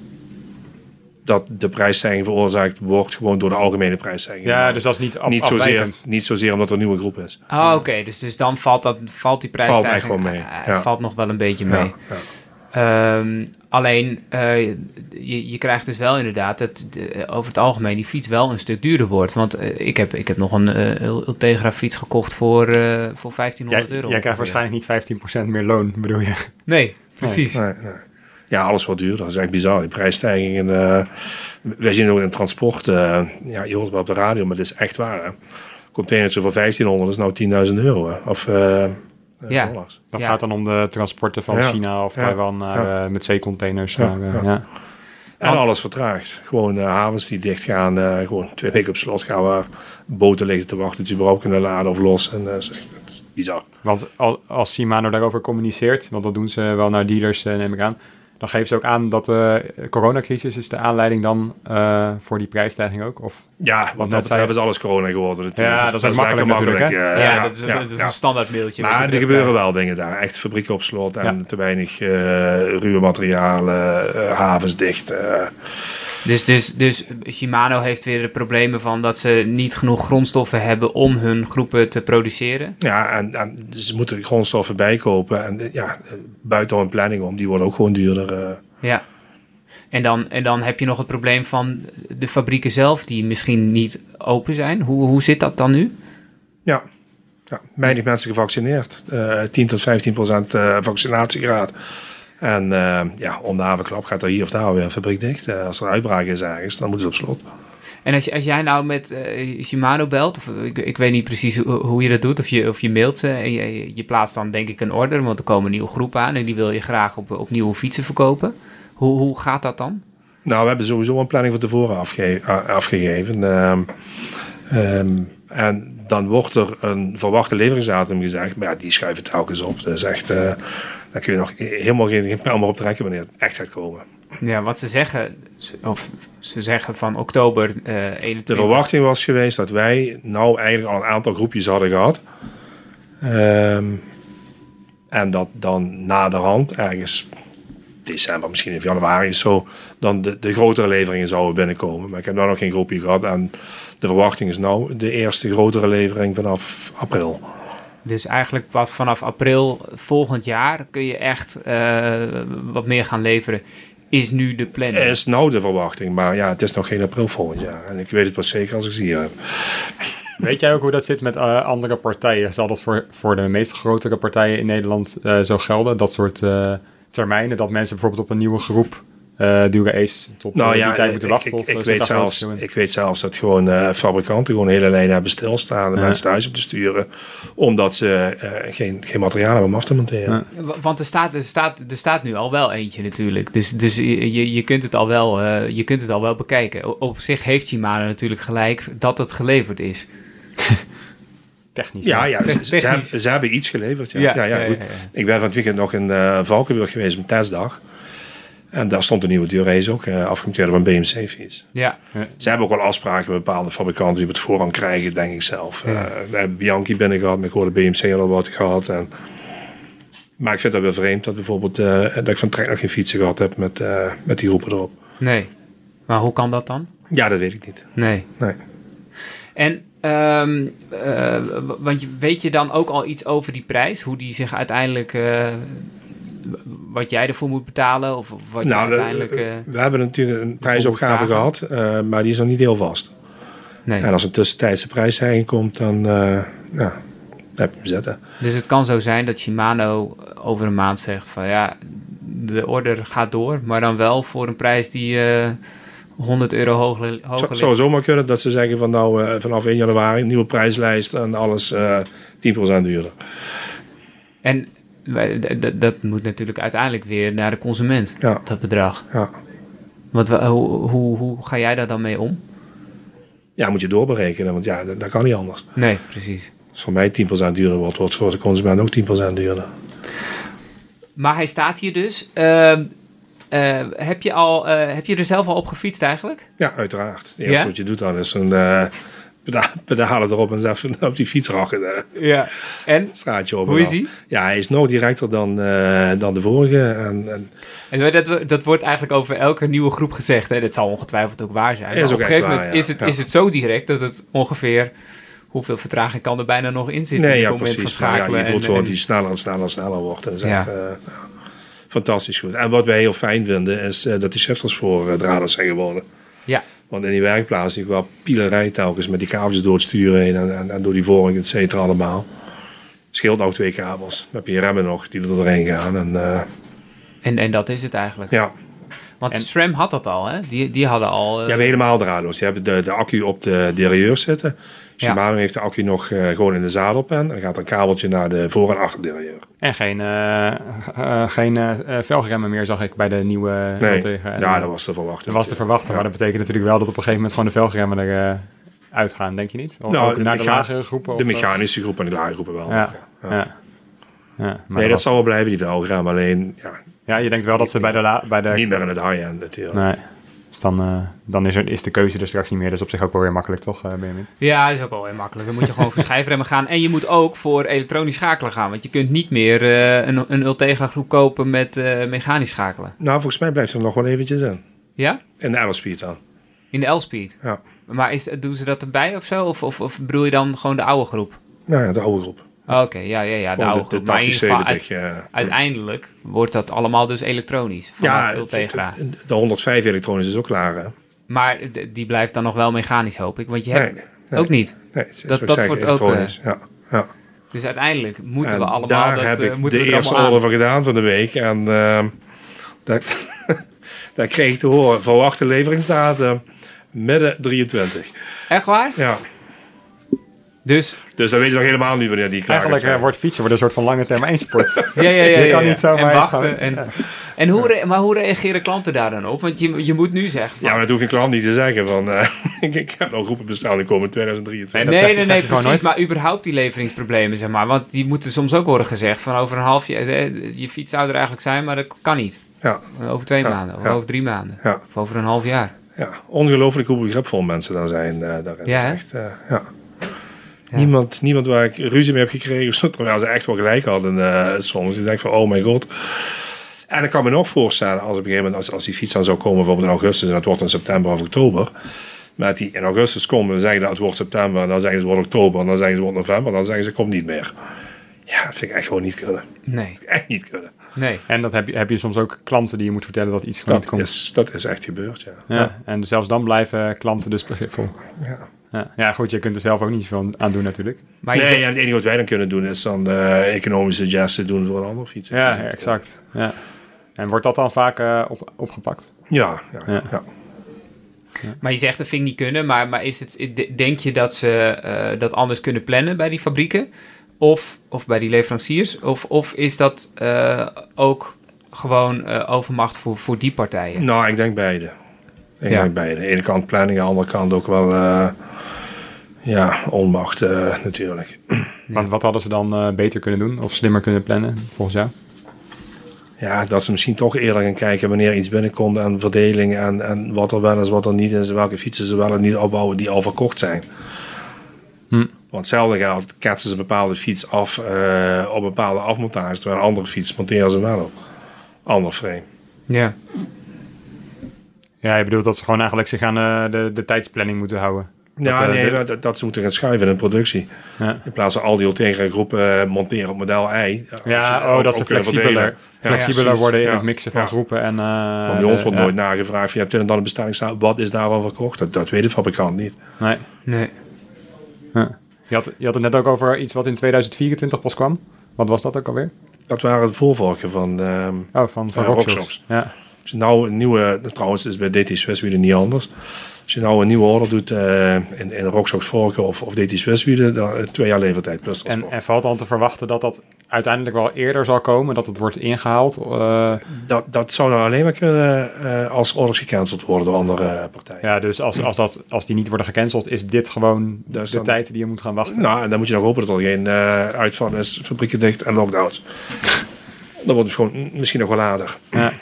Dat de prijsstijging veroorzaakt wordt gewoon door de algemene prijsstijging. Ja, dus dat is niet, af, niet, zozeer, afwijkend. niet zozeer omdat er een nieuwe groep is. Oh, oké. Dus, dus dan valt, dat, valt die prijsstijging echt wel mee, eh, ja. valt nog wel een beetje mee. Ja, ja. Ehm, alleen, eh, je, je krijgt dus wel inderdaad dat de- over het algemeen die fiets wel een stuk duurder wordt. Want eh, ik, heb, ik heb nog een Ultegra fiets gekocht voor, eh, voor 1500 Jij, euro. jij krijgt waarschijnlijk niet 15% meer loon, bedoel je? Nee, precies. Nee, nee. Ja, alles wordt duurder. Dat is echt bizar. Die prijsstijgingen. eh, wij zien het ook in het transport. eh, ja, je hoort het wel op de radio, maar het is echt waar. Hè. Containertje voor 1500 is nou 10.000 euro. Hè. Of eh, Ja. dollars. Dat Ja. gaat dan om de transporten van Ja. China of Ja. Taiwan naar, Ja. eh, met zeecontainers. Ja. naar, Ja. En alles vertraagt. Gewoon eh, havens die dicht gaan. eh, gewoon twee weken op slot gaan waar boten liggen te wachten. Dat ze überhaupt kunnen laden of los. En, eh, dat is bizar. Want al, als Shimano daarover communiceert, want dat doen ze wel naar dealers, neem ik aan, dan geven ze ook aan dat de coronacrisis is de aanleiding dan eh, voor die prijsstijging ook. Of, Ja, want dat zei- is alles corona geworden natuurlijk. Ja, Dus dat is lekker makkelijk natuurlijk, hè? eh, ja, dat is, ja, dat is ja. een standaard Maar er gebeuren wel dingen daar. Echt fabrieken op slot en Ja. te weinig eh, ruwe materialen, eh, havens dicht. eh. Dus, dus, dus Shimano heeft weer de problemen van dat ze niet genoeg grondstoffen hebben om hun groepen te produceren. ja, en, en ze moeten grondstoffen bijkopen. En eh, ja, eh, buiten hun planning om, die worden ook gewoon duurder. eh. Ja. En dan, en dan heb je nog het probleem van de fabrieken zelf die misschien niet open zijn. Hoe, hoe zit dat dan nu? Ja, ja weinig mensen gevaccineerd. Uh, 10 tot 15 procent uh, vaccinatiegraad. En uh, ja, om de havenklap gaat er hier of daar weer een fabriek dicht. Uh, als er uitbraak is ergens, dan moeten ze op slot. En als, als jij nou met uh, Shimano belt, of ik, ik weet niet precies hoe, hoe, je dat doet, of je, of je mailt ze en je, je plaatst dan denk ik een order, want er komen nieuwe groepen aan en die wil je graag op, op nieuwe fietsen verkopen. Hoe, hoe gaat dat dan? Nou, we hebben sowieso een planning van tevoren afge afgegeven. Um, um, en dan wordt er een verwachte leveringsdatum gezegd, maar ja, die schuiven telkens op. Dus echt, daar kun je nog helemaal geen, geen pijl meer op trekken wanneer het echt gaat komen. Ja, wat ze zeggen, of ze zeggen van oktober uh, 21. De verwachting was geweest dat wij nou eigenlijk al een aantal groepjes hadden gehad. Um, en dat dan naderhand, ergens december, misschien in januari zo, dan de, de grotere leveringen zouden binnenkomen. Maar ik heb nou nog geen groepje gehad en de verwachting is nou de eerste grotere levering vanaf april. Dus eigenlijk pas vanaf april volgend jaar kun je echt uh, wat meer gaan leveren. Is nu de planning? Is nou de verwachting, maar ja, het is nog geen april volgend jaar. En ik weet het pas zeker als ik ze hier heb. Weet jij ook hoe dat zit met uh, andere partijen? Zal dat voor, voor de meest grotere partijen in Nederland uh, zo gelden? Dat soort termijnen, dat mensen bijvoorbeeld op een nieuwe groep uh, dure ace tot nou, uh, ja, die tijd moeten wachten? Ik, of ik, weet zelfs, ik weet zelfs dat gewoon uh, fabrikanten gewoon hele lijnen hebben stilstaan en ja. mensen thuis op te sturen, omdat ze geen, geen materiaal hebben om af te monteren. Ja. Want er staat, er, staat, er staat nu al wel eentje natuurlijk, dus, dus je, je, kunt het al wel, je kunt het al wel bekijken. Op zich heeft Shimano natuurlijk gelijk dat het geleverd is. Technisch. Ja, ja ze, ze, hebben, ze, hebben, iets geleverd. Ja. Ja, ja, ja, goed. Ik ben van het weekend nog in uh, Valkenburg geweest op testdag. En daar stond een nieuwe duurrace ook, uh, afgemonteerd op een BMC-fiets. Ja. Ze hebben ook wel afspraken met bepaalde fabrikanten die op het voorrang krijgen, denk ik zelf. Ja. Uh, we hebben Bianchi binnen gehad, maar ik hoorde BMC al wat gehad. En, maar ik vind dat wel vreemd dat bijvoorbeeld uh, dat ik van Trek nog geen fietsen gehad heb met, met die groepen erop. Nee. Maar hoe kan dat dan? Ja, dat weet ik niet. Nee. Nee. En Um, uh, want je, weet je dan ook al iets over die prijs? Hoe die zich uiteindelijk. Uh, wat jij ervoor moet betalen? Of wat nou, je uiteindelijk. We, uh, we hebben natuurlijk een prijsopgave gehad, maar die is nog niet heel vast. Nee. En als een tussentijdse prijsstijging komt, dan ja, heb je hem zetten. Dus het kan zo zijn dat Shimano over een maand zegt: van ja, de order gaat door, maar dan wel voor een prijs die 100 euro hoger, hoger Het zou zomaar kunnen dat ze zeggen van nou uh, vanaf 1 januari nieuwe prijslijst en alles uh, 10% duurder. En dat moet natuurlijk uiteindelijk weer naar de consument, ja. dat bedrag. Ja. Want hoe, hoe, hoe ga jij daar dan mee om? Ja, moet je doorberekenen, want ja, dat, dat kan niet anders. Nee, precies. Als voor mij 10% duurder wordt, wordt voor de consument ook 10% duurder. Maar hij staat hier dus. Uh, uh, heb, je al, uh, heb je er zelf al op gefietst eigenlijk? Ja, uiteraard. Het eerste ja? wat je doet dan is een peda pedalen erop en zelf op die fiets rachen. ja, en? Straatje op. Hoe is hij? Ja, hij is nog directer dan, dan de vorige. En, en, en dat, dat wordt eigenlijk over elke nieuwe groep gezegd. Hè? Dat zal ongetwijfeld ook waar zijn. Is op een gegeven waar, moment ja. is, het, ja. is het zo direct dat het ongeveer... Hoeveel vertraging kan er bijna nog in zitten? Nee, in ja, het moment precies. van schakelen. Nou, ja, je voelt gewoon en, die sneller en sneller en sneller wordt. En dat is Ja. echt, uh, fantastisch goed. En wat wij heel fijn vinden is uh, dat die shifters voor uh, draden zijn geworden. Ja. Want in die werkplaats die wel pielerij telkens met die kabels door het stuur heen en, en, en door die vorming, et cetera, allemaal. Scheelt ook twee kabels. Dan heb je remmen nog die er doorheen gaan. En, uh, en, en dat is het eigenlijk. ja. Want En- SRAM had dat al, hè? Die, die hadden al... eh, Je hebt helemaal draadloos. Je hebt de, de accu op de derailleur zitten. Shimano heeft de accu nog uh, gewoon in de zadelpen. En dan gaat er een kabeltje naar de voor- en achterderailleur. En geen, uh, uh, geen velgremmen meer, zag ik bij de nieuwe Nee, tegen. ja, dat was te verwachten. Dat was te verwachten, Ja. maar dat betekent natuurlijk wel dat op een gegeven moment gewoon de velgremmen er uitgaan, denk je niet? Of Nou, ook de naar de lagere groepen? De of, mechanische groep en de lage groepen wel. Ja. Ja. Maar Nee, dat was- zal wel blijven, die velgrem. Alleen ja, ja, je denkt wel dat ze bij de... La, bij de niet meer in het high-end natuurlijk. Nee. Dus dan, uh, dan is, er, is de keuze er straks niet meer. Dat is op zich ook wel weer makkelijk, toch, uh, Benjamin? Ja, is ook wel heel makkelijk. Dan moet je gewoon voor schijfremmen gaan. En je moet ook voor elektronisch schakelen gaan. Want je kunt niet meer uh, een, een Ultegra groep kopen met uh, mechanisch schakelen. Nou, volgens mij blijft er nog wel eventjes in. Ja? In de L-speed dan. In de L-speed? Ja. Maar is, doen ze dat erbij of zo? Of, of, of bedoel je dan gewoon de oude groep? Nou ja, de oude groep. Oké, ja, ja, ja. Nou, de, de maar in geval, 8070. uit- eh, uiteindelijk wordt dat allemaal dus elektronisch. Ja, veel het- de 105 elektronisch is ook klaar. Hè? Maar die blijft dan nog wel mechanisch, hoop ik. Want je hebt Nee, nee. ook niet. Nee, het Dat- dat wordt ook, elektronisch. ja, ja. Dus uiteindelijk moeten En we allemaal daar dat, heb eh, ik de er eerste aan. van gedaan van de week. En ehm daar, daar kreeg ik te horen, verwachte leveringsdatum midden 23. Echt waar? Ja, Dus, dus dan weet je nog helemaal niet wanneer die klaar Eigenlijk gaat zijn. eh, wordt fietsen wordt een soort van lange termijn sport. ja, ja, ja. Je ja, kan ja. niet zomaar En wachten. En, en hoe re- maar hoe reageren klanten daar dan op? Want je, je moet nu zeggen... van- Ja, maar dat hoef je klant niet te zeggen. Van, eh, ik, ik heb nog groepen bestaan die komen in 2023. dat nee, je- nee, nee, je gewoon precies. nooit. Maar überhaupt die leveringsproblemen, zeg maar. Want die moeten soms ook worden gezegd van over een half jaar... eh, Je fiets zou er eigenlijk zijn, maar dat kan niet. Ja, Over twee Ja, maanden, of ja. over drie maanden. ja, Of over een half jaar. ja. Ongelooflijk hoe begripvol mensen daar zijn. eh daarin. Ja, Dat is hè? echt, eh, ja. Ja. Niemand, niemand waar ik ruzie mee heb gekregen, zo, terwijl ze echt wel gelijk hadden eh, soms. Ik denk van, oh mijn god. En ik kan me nog voorstellen, als op een gegeven moment, als, als die fiets dan zou komen, bijvoorbeeld in augustus, en het wordt in september of oktober. Met die in augustus komt, dan zeggen dat het wordt september, en dan zeggen ze het wordt oktober, en dan zeggen ze het wordt november, en dan zeggen ze het komt niet meer. Ja, dat vind ik echt gewoon niet kunnen. Nee, Echt niet kunnen. nee. En dat heb je, heb je soms ook klanten die je moet vertellen dat iets niet Dat komt. is, dat is echt gebeurd, ja. Ja. En zelfs dan blijven klanten dus begripvol. Ja. Ja. ja, goed, je kunt er zelf ook niet zoveel aan doen natuurlijk. Maar je nee, zegt- ja, het enige wat wij dan kunnen doen is dan eh, economische suggesties doen voor een andere fiets. Ja, exact. Ja. En wordt dat dan vaak eh, op, opgepakt? Ja, ja, Ja. ja. Maar je zegt dat vind ik niet kunnen, maar, maar is het, de- denk je dat ze eh, dat anders kunnen plannen bij die fabrieken? Of, of bij die leveranciers? Of, of is dat eh, ook gewoon eh, overmacht voor, voor die partijen? Nou, ik denk beide. Ik Ja. denk beide. De ene kant planning, aan de andere kant ook wel eh, ja, onmacht eh, natuurlijk. Want wat hadden ze dan eh, beter kunnen doen? Of slimmer kunnen plannen, volgens jou? Ja, dat ze misschien toch eerder gaan kijken wanneer iets binnenkomt en verdeling en, en wat er wel is, wat er niet is, welke fietsen ze wel en niet opbouwen die al verkocht zijn. Hm. Want hetzelfde geldt, ketsen ze een bepaalde fiets af op bepaalde afmontage, terwijl een andere fiets monteren ze wel op. Ander frame. Ja. Ja, je bedoelt dat ze gewoon eigenlijk zich aan eh, de, de tijdsplanning moeten houden. Ja, Dat, eh, nee, de- dat, dat ze moeten gaan schuiven in de productie. Ja, In plaats van al die Ultegra groepen eh, monteren op model I. ja ook- oh, dat ze flexibeler. Ja, flexibeler worden in Ja. het mixen van Ja. groepen. En, eh, Maar bij ons de- wordt ja. nooit nagevraagd. Je hebt en dan een bestelling staan. Wat is daarvan verkocht? Dat, dat weet de fabrikant niet. Nee. Nee. Ja. Je, had, je had het net ook over iets wat in 2024 pas kwam. Wat was dat ook alweer? Dat waren de voorvorken van... ehm Oh, van, van. Rockshox. Ja. Als je nou een nieuwe... Trouwens, is bij DT Swiss weer niet anders. Als je nou een nieuwe order doet eh, in, in Rocksox vorken of, of DT Swiss wielen, dan eh, twee jaar levertijd plus En, en valt dan te verwachten dat dat uiteindelijk wel eerder zal komen? Dat het wordt ingehaald? Eh, Dat, dat zou dan alleen maar kunnen als orders gecanceld worden door andere partijen. ja, dus als, als, dat, als die niet worden gecanceld, is dit gewoon Dus de dan- tijd die je moet gaan wachten? Nou, en dan moet je nog hopen dat er geen uitvallen is, fabrieken dicht en lockdowns. Dan wordt het gewoon mm, misschien nog wel later. Ja.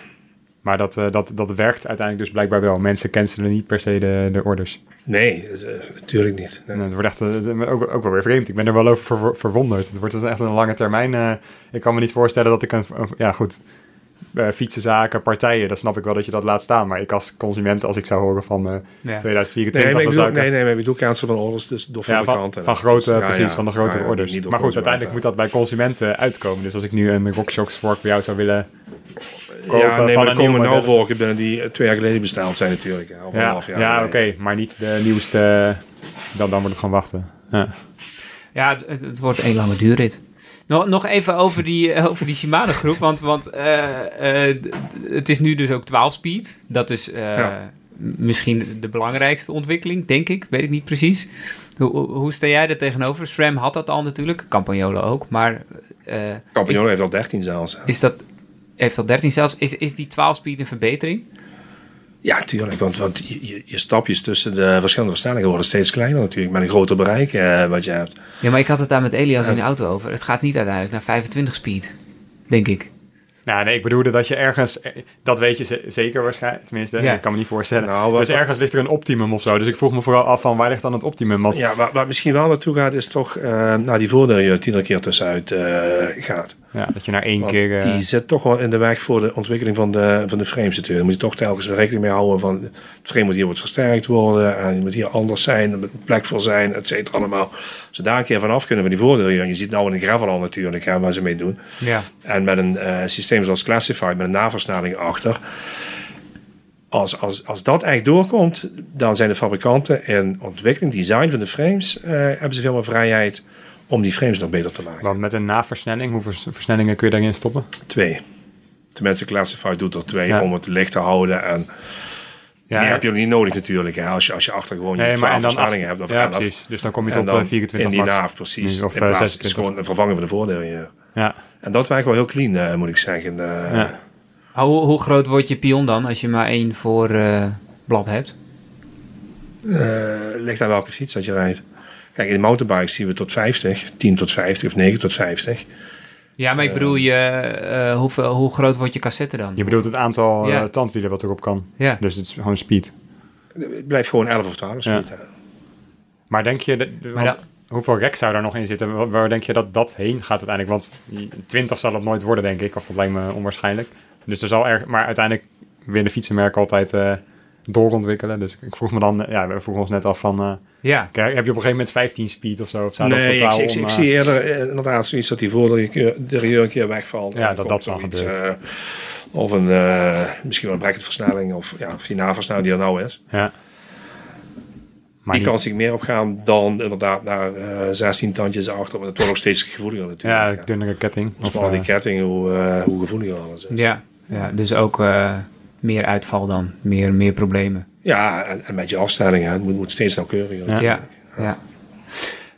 Maar dat, eh, dat, dat werkt uiteindelijk dus blijkbaar wel. Mensen cancelen niet per se de, de orders. Nee, eh, natuurlijk niet. Nee. En het wordt echt eh, ook, ook wel weer vreemd. Ik ben er wel over ver- verwonderd. Het wordt dus echt een lange termijn. eh, ik kan me niet voorstellen dat ik een- ja, goed. Eh, fietsenzaken, partijen, dat snap ik wel dat je dat laat staan. Maar ik als consument, als ik zou horen van eh, Ja. 2024... Nee, bedoel, nee, nee, maar ik bedoel cancel van orders dus door Ja, van, van grote, precies, ja. van de ja, orders. maar goed, uiteindelijk moet dat bij consumenten uitkomen. Dus als ik nu een Rockshox vork bij jou zou willen kopen Ja, nee, van maar een er komen nou vorken binnen die eh, twee jaar geleden besteld zijn natuurlijk. Ja, of een Ja, half jaar ja oké, maar niet de nieuwste. Dan, dan moet ik gewoon wachten. Ja. Ja, het, het wordt één lange duurrit. Nog, nog even over die, eh, over die Shimano-groep, want, want eh, eh, het is nu dus ook 12-speed. Dat is Ja. misschien de belangrijkste ontwikkeling, denk ik. Weet ik niet precies. Hoe, hoe, sta jij er tegenover? SRAM had dat al natuurlijk, Campagnolo ook, maar... Campagnolo heeft al 13 zelfs. is, dat... Heeft al 13 zelfs. Is, is die 12-speed een verbetering? Ja, tuurlijk. Want, want je, je- je stapjes tussen de verschillende versnellingen worden steeds kleiner natuurlijk. Met een groter bereik eh, wat je hebt. Ja, maar ik had het daar met Elias in de auto over. Het gaat niet uiteindelijk naar 25 speed, denk ik. Nou, nee, ik bedoelde dat je ergens. eh, Dat weet je ze- zeker waarschijnlijk. Tenminste, Ja. ik kan me niet voorstellen. Nou, wat- dus ergens ligt er een optimum of zo. Dus ik vroeg me vooral af van waar ligt dan het optimum? Want Ja, waar, misschien wel naartoe gaat is toch... eh naar die voordelen je er tien keer tussenuit gaat. Ja, dat je naar één keer... Die zit toch wel in de weg voor de ontwikkeling van de, van de frames natuurlijk. Daar moet je toch telkens rekening mee houden van... het frame moet hier wat versterkt worden... en je moet hier anders zijn, er moet een plek voor zijn, et cetera allemaal. We daar een keer vanaf kunnen van die voordelen... je ziet nou in een gravel al natuurlijk hè, waar ze mee doen. Ja. En met een systeem zoals Classified, met een naversnelling achter als, als, als dat echt doorkomt, dan zijn de fabrikanten in ontwikkeling, design van de frames, uh, hebben ze veel meer vrijheid om die frames nog beter te maken. Want met een naversnelling, hoeveel versnellingen kun je daarin stoppen? Twee. Tenminste, Classified doet er twee om het licht te houden. En ja, meer heb je ook niet nodig natuurlijk. Hè, als, je, als je achter gewoon nee, je 12 versnellingen hebt. Of ja, precies. Dus dan kom je tot uh, 24 In die naaf, precies. Of, uh, het is gewoon een vervanging van de voordelen. Ja. ja. En dat werkt wel heel clean, uh, moet ik zeggen. ja. Hoe, hoe, groot wordt je pion dan als je maar één voor uh, blad hebt? Uh, ligt aan welke fiets dat je rijdt. Kijk, in de motorbikes zien we tot 50, 10 tot 50 of 9 tot 50. Ja, maar ik bedoel, je, uh, hoeveel, hoe groot wordt je cassette dan? Je bedoelt het aantal ja. tandwielen wat erop kan. Ja. Dus het is gewoon speed. Het blijft gewoon 11 of 12 speed. Ja. Maar denk je, de, maar dat, hoeveel rek zou daar nog in zitten? Waar, waar denk je dat dat heen gaat uiteindelijk? Want 20 zal het nooit worden, denk ik. Of dat lijkt me onwaarschijnlijk. Dus er zal er, maar uiteindelijk willen fietsenmerken altijd uh, doorontwikkelen. Dus ik vroeg me dan, ja, we vroegen ons net af van, uh, ja. heb je op een gegeven moment 15 speed of zo? Of zou nee, dat ik, ik, ik, zie eerder inderdaad zoiets dat die voordeel de keer wegvalt. Ja, dat dat zal gebeuren. Uh, of een, uh, misschien wel een bracketversnelling of, ja, of die naversnelling die er nou is. Ja. Maar die kan zich meer opgaan dan inderdaad naar uh, 16 tandjes achter. Maar het wordt nog steeds gevoeliger natuurlijk. Ja, dunnere ketting. Of uh, die ketting, hoe, uh, hoe gevoeliger alles is. Ja, ja dus ook uh, meer uitval dan. Meer, meer problemen. Ja, en, en met je afstellingen. Het moet, moet steeds nauwkeuriger. Ja. Ja, ja.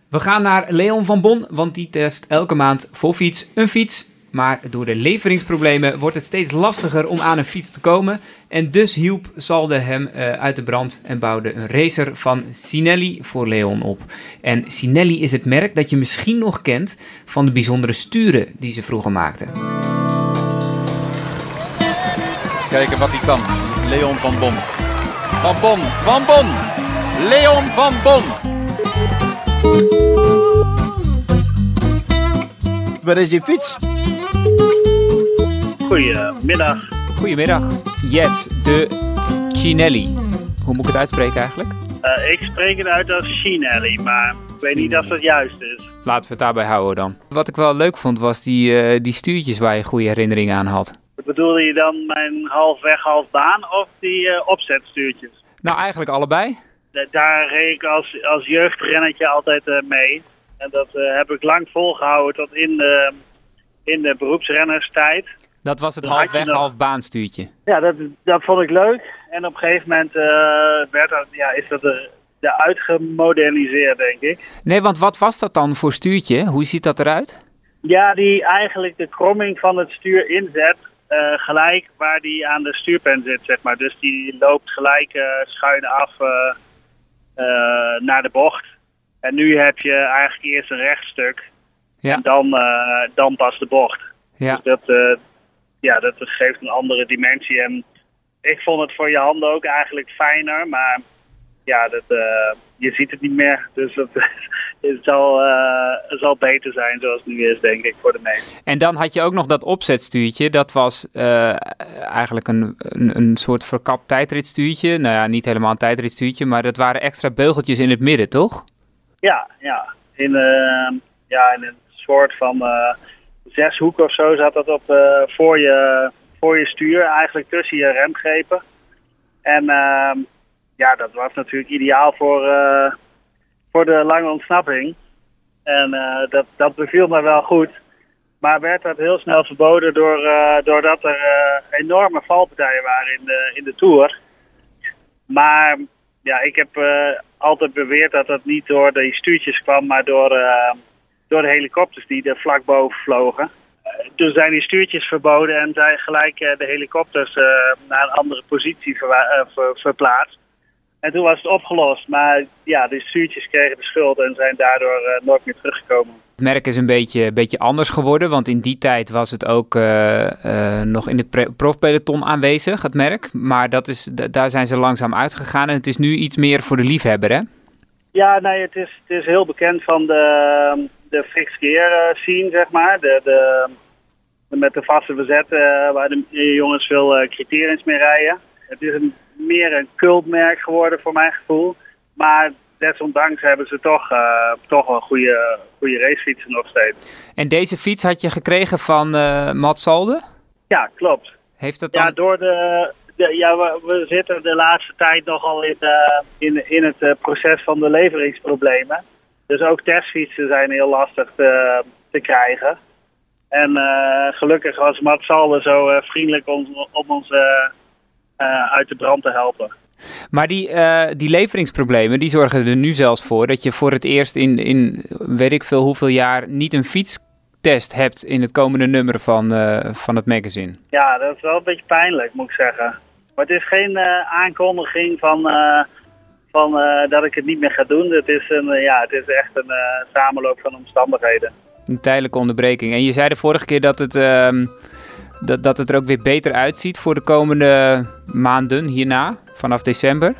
We gaan naar Leon van Bon, want die test elke maand voor fiets een fiets maar door de leveringsproblemen wordt het steeds lastiger om aan een fiets te komen. En dus hielp Salde hem uh, uit de brand en bouwde een racer van Sinelli voor Leon op. En Sinelli is het merk dat je misschien nog kent van de bijzondere sturen die ze vroeger maakten. Kijken wat hij kan. Leon van Bon. Van Bon, van Bon. Leon van Bon. Waar is die fiets? Goedemiddag. Goedemiddag. Yes, de Chinelli. Hoe moet ik het uitspreken eigenlijk? Uh, ik spreek het uit als Chinelli, maar ik weet niet of dat juist is. Laten we het daarbij houden dan. Wat ik wel leuk vond was die, uh, die stuurtjes waar je goede herinneringen aan had. Bedoelde je dan mijn halfweg, halfbaan of die uh, opzetstuurtjes? Nou, eigenlijk allebei. Daar reed ik als, als jeugdrennetje altijd mee. En dat heb ik lang volgehouden tot in de, in de beroepsrennerstijd. Dat was het halfweg, nog... halfbaanstuurtje. Ja, dat, dat vond ik leuk. En op een gegeven moment werd dat, ja, is dat er, de uitgemoderniseerd, denk ik. Nee, want wat was dat dan voor stuurtje? Hoe ziet dat eruit? Ja, die eigenlijk de kromming van het stuur inzet. Uh, gelijk waar die aan de stuurpen zit, zeg maar. Dus die loopt gelijk uh, schuin af naar de bocht. En nu heb je eigenlijk eerst een rechtstuk. Ja. En dan, dan pas de bocht. Ja. Dus dat, ja, dat geeft een andere dimensie. En ik vond het voor je handen ook eigenlijk fijner, maar ja, dat, uh, je ziet het niet meer. Dus het, zal, uh, het zal beter zijn zoals het nu is, denk ik, voor de meesten. En dan had je ook nog dat opzetstuurtje. Dat was uh, eigenlijk een, een, een, soort verkapt tijdritstuurtje. Nou ja, niet helemaal een tijdritstuurtje, maar dat waren extra beugeltjes in het midden, toch? Ja, ja. In, ja, in een soort van zes hoeken of zo zat dat op, voor, je, voor je stuur, eigenlijk tussen je remgrepen. En uh, ja, dat was natuurlijk ideaal voor, uh, voor de lange ontsnapping. En uh, dat, dat beviel me wel goed. Maar werd dat heel snel verboden door, doordat er enorme valpartijen waren in de, in de Tour. Maar ja, ik heb altijd beweerd dat dat niet door die stuurtjes kwam, maar door door de helikopters die er vlak boven vlogen. toen zijn die stuurtjes verboden en zijn gelijk de helikopters naar een andere positie ver, ver, verplaatst. En toen was het opgelost, maar ja, de stuurtjes kregen de schuld en zijn daardoor uh, nooit meer teruggekomen. Het merk is een beetje, beetje anders geworden, want in die tijd was het ook uh, uh, nog in de profpeloton aanwezig, het merk. Maar dat is, daar zijn ze langzaam uitgegaan en het is nu iets meer voor de liefhebber, hè? Ja, nee, het is, het is heel bekend van de, de fixed gear scene, zeg maar. De, de, met de vaste verzet, waar de jongens veel criteriums mee rijden. Het is een, meer een cultmerk geworden voor mijn gevoel. Maar desondanks hebben ze toch, uh, toch wel goede, goede racefietsen nog steeds. En deze fiets had je gekregen van uh, Matt Salde? Ja, klopt. Heeft dat dan... Ja, door de, de ja we, we, zitten de laatste tijd nogal in, uh, in, in het proces van de leveringsproblemen. Dus ook testfietsen zijn heel lastig te, te krijgen. En gelukkig was Matt Salde zo vriendelijk om, om ons uit de brand te helpen. Maar die, uh, die leveringsproblemen, die zorgen er nu zelfs voor dat je voor het eerst in, in weet ik veel hoeveel jaar niet een fietstest hebt in het komende nummer van, uh, van het magazine. Ja, dat is wel een beetje pijnlijk, moet ik zeggen. Maar het is geen uh, aankondiging van, van dat ik het niet meer ga doen. Het is, een, ja, het is echt een samenloop van omstandigheden. Een tijdelijke onderbreking. En je zei de vorige keer dat het ehm, dat, dat het er ook weer beter uitziet voor de komende maanden hierna, vanaf december?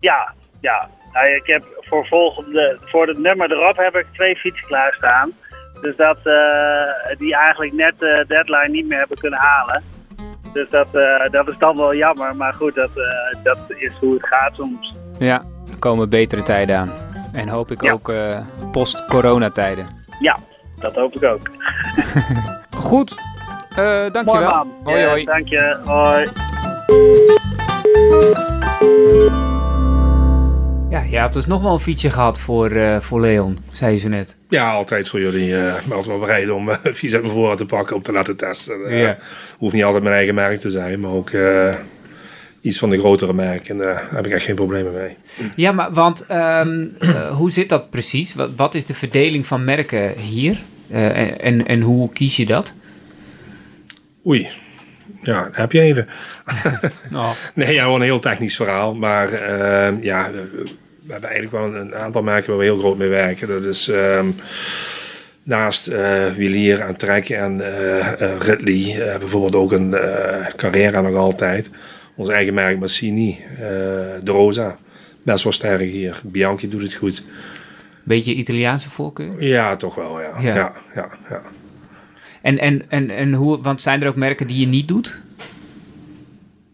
Ja, ja. Nou, ik heb voor, volgende, voor het nummer erop heb ik twee fietsen klaarstaan. Dus dat uh, die eigenlijk net de deadline niet meer hebben kunnen halen. Dus dat, uh, dat is dan wel jammer. Maar goed, dat, uh, dat is hoe het gaat soms. Ja, er komen betere tijden aan. En hoop ik ook post-coronatijden. Ja, dat hoop ik ook. Goed, uh, dankjewel. Hoi, hoi. Dank je. Hoi. Ja, je had dus nog wel een fietsje gehad voor, uh, voor Leon, zei je zo net. Ja, altijd voor jullie. Uh, altijd wel bereid om uh, fiets uit mijn voorraad te pakken om te laten testen. Uh, ja. Hoeft niet altijd mijn eigen merk te zijn, maar ook iets van de grotere merken. daar heb ik echt geen problemen mee. Ja, maar want um, hoe zit dat precies? Wat, wat, is de verdeling van merken hier? en, en hoe kies je dat? Oei, ja, heb je even. oh. Nee, ja, gewoon een heel technisch verhaal. Maar uh, ja, we hebben eigenlijk wel een, aantal merken waar we heel groot mee werken. Dat is um, naast uh, Wilier en Trek en uh, Ridley bijvoorbeeld ook een Carrera nog altijd. Ons eigen merk Massini, de Rosa. Best wel sterk hier. Bianchi doet het goed. Beetje Italiaanse voorkeur? Ja, toch wel, ja. ja. ja, ja, ja. En, en, en, en hoe, want zijn er ook merken die je niet doet?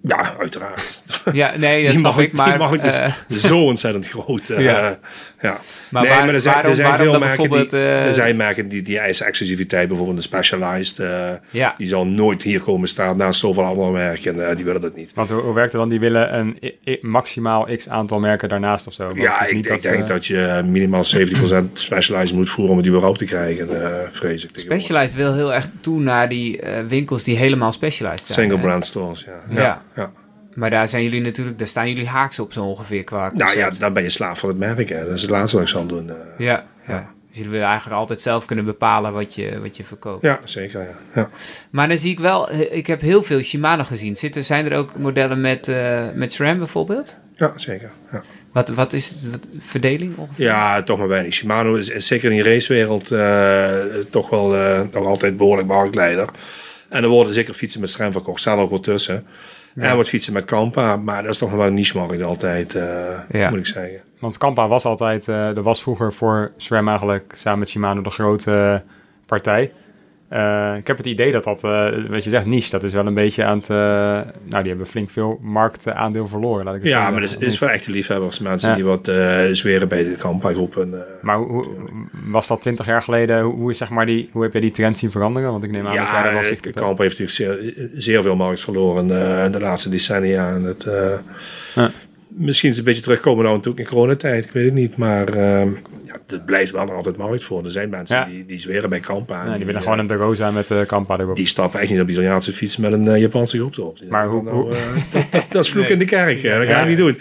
Ja, uiteraard. Ja, nee, dat snap ik. Maar, die mag ik dus uh, zo ontzettend groot. Uh, ja. ja. Maar, nee, waar, maar er zijn, waarom, er zijn veel merken die, uh, er zijn merken die, die eisen exclusiviteit. Bijvoorbeeld de Specialized. ja. Die zal nooit hier komen staan naast zoveel andere merken. die willen dat niet. Want hoe, hoe werkt het dan? Die willen een maximaal x aantal merken daarnaast of zo? ja, ik, ik dat, denk dat je minimaal 70% Specialized moet voeren om het überhaupt te krijgen. vrees ik. Specialized wil heel erg toe naar die winkels die helemaal Specialized zijn. Single brand stores, ja. ja. ja. Maar daar zijn jullie natuurlijk, daar staan jullie haaks op zo ongeveer qua concept. Nou ja, dan ben je slaaf van het merk. Hè. Dat is het laatste wat ik zal doen. Uh, ja, ja. Dus jullie willen eigenlijk altijd zelf kunnen bepalen wat je, wat je verkoopt. Ja, zeker. Ja. ja. Maar dan zie ik wel, eh, ik heb heel veel Shimano gezien. Zitten, zijn er ook modellen met, uh, met SRAM bijvoorbeeld? Ja, zeker. Ja. Wat, wat is de verdeling ongeveer? Ja, toch maar weinig. Shimano is, is zeker in de racewereld uh, toch wel nog altijd behoorlijk marktleider. En er worden zeker fietsen met SRAM verkocht. Staan er ook wel tussen. En wat fietsen met Kampa, maar dat is toch nog wel een niche-markt altijd, uh, moet ik zeggen. Want Kampa was altijd, uh, er was vroeger voor SRAM eigenlijk samen met Shimano de grote partij. Uh, ik heb het idee dat dat, wat je zegt, niche, dat is wel een beetje aan het... nou, die hebben flink veel marktaandeel verloren, laat ik het Ja, maar dat is, is voor echte liefhebbers. Mensen die wat zweren bij de Kampa-groepen. maar hoe, was dat twintig jaar geleden? Hoe, is, zeg maar die, hoe heb jij die trend zien veranderen? Want ik neem aan ja, dat jij daar was. Kampa heeft natuurlijk zeer, zeer veel markt verloren in de laatste decennia. En het, ja misschien is het een beetje terugkomen nou natuurlijk in coronatijd, ik weet het niet. Maar uh, ja, het blijft wel altijd markt voor. Er zijn mensen die, die zweren bij Kampa. Ja, die willen gewoon een De Rosa met uh, Kampa erop. Die stappen echt niet op de Italiaanse fiets met een uh, Japanse groep erop. Maar hoe, nou, uh, dat, dat, dat, is vloek in de kerk, hè. dat ga je niet doen.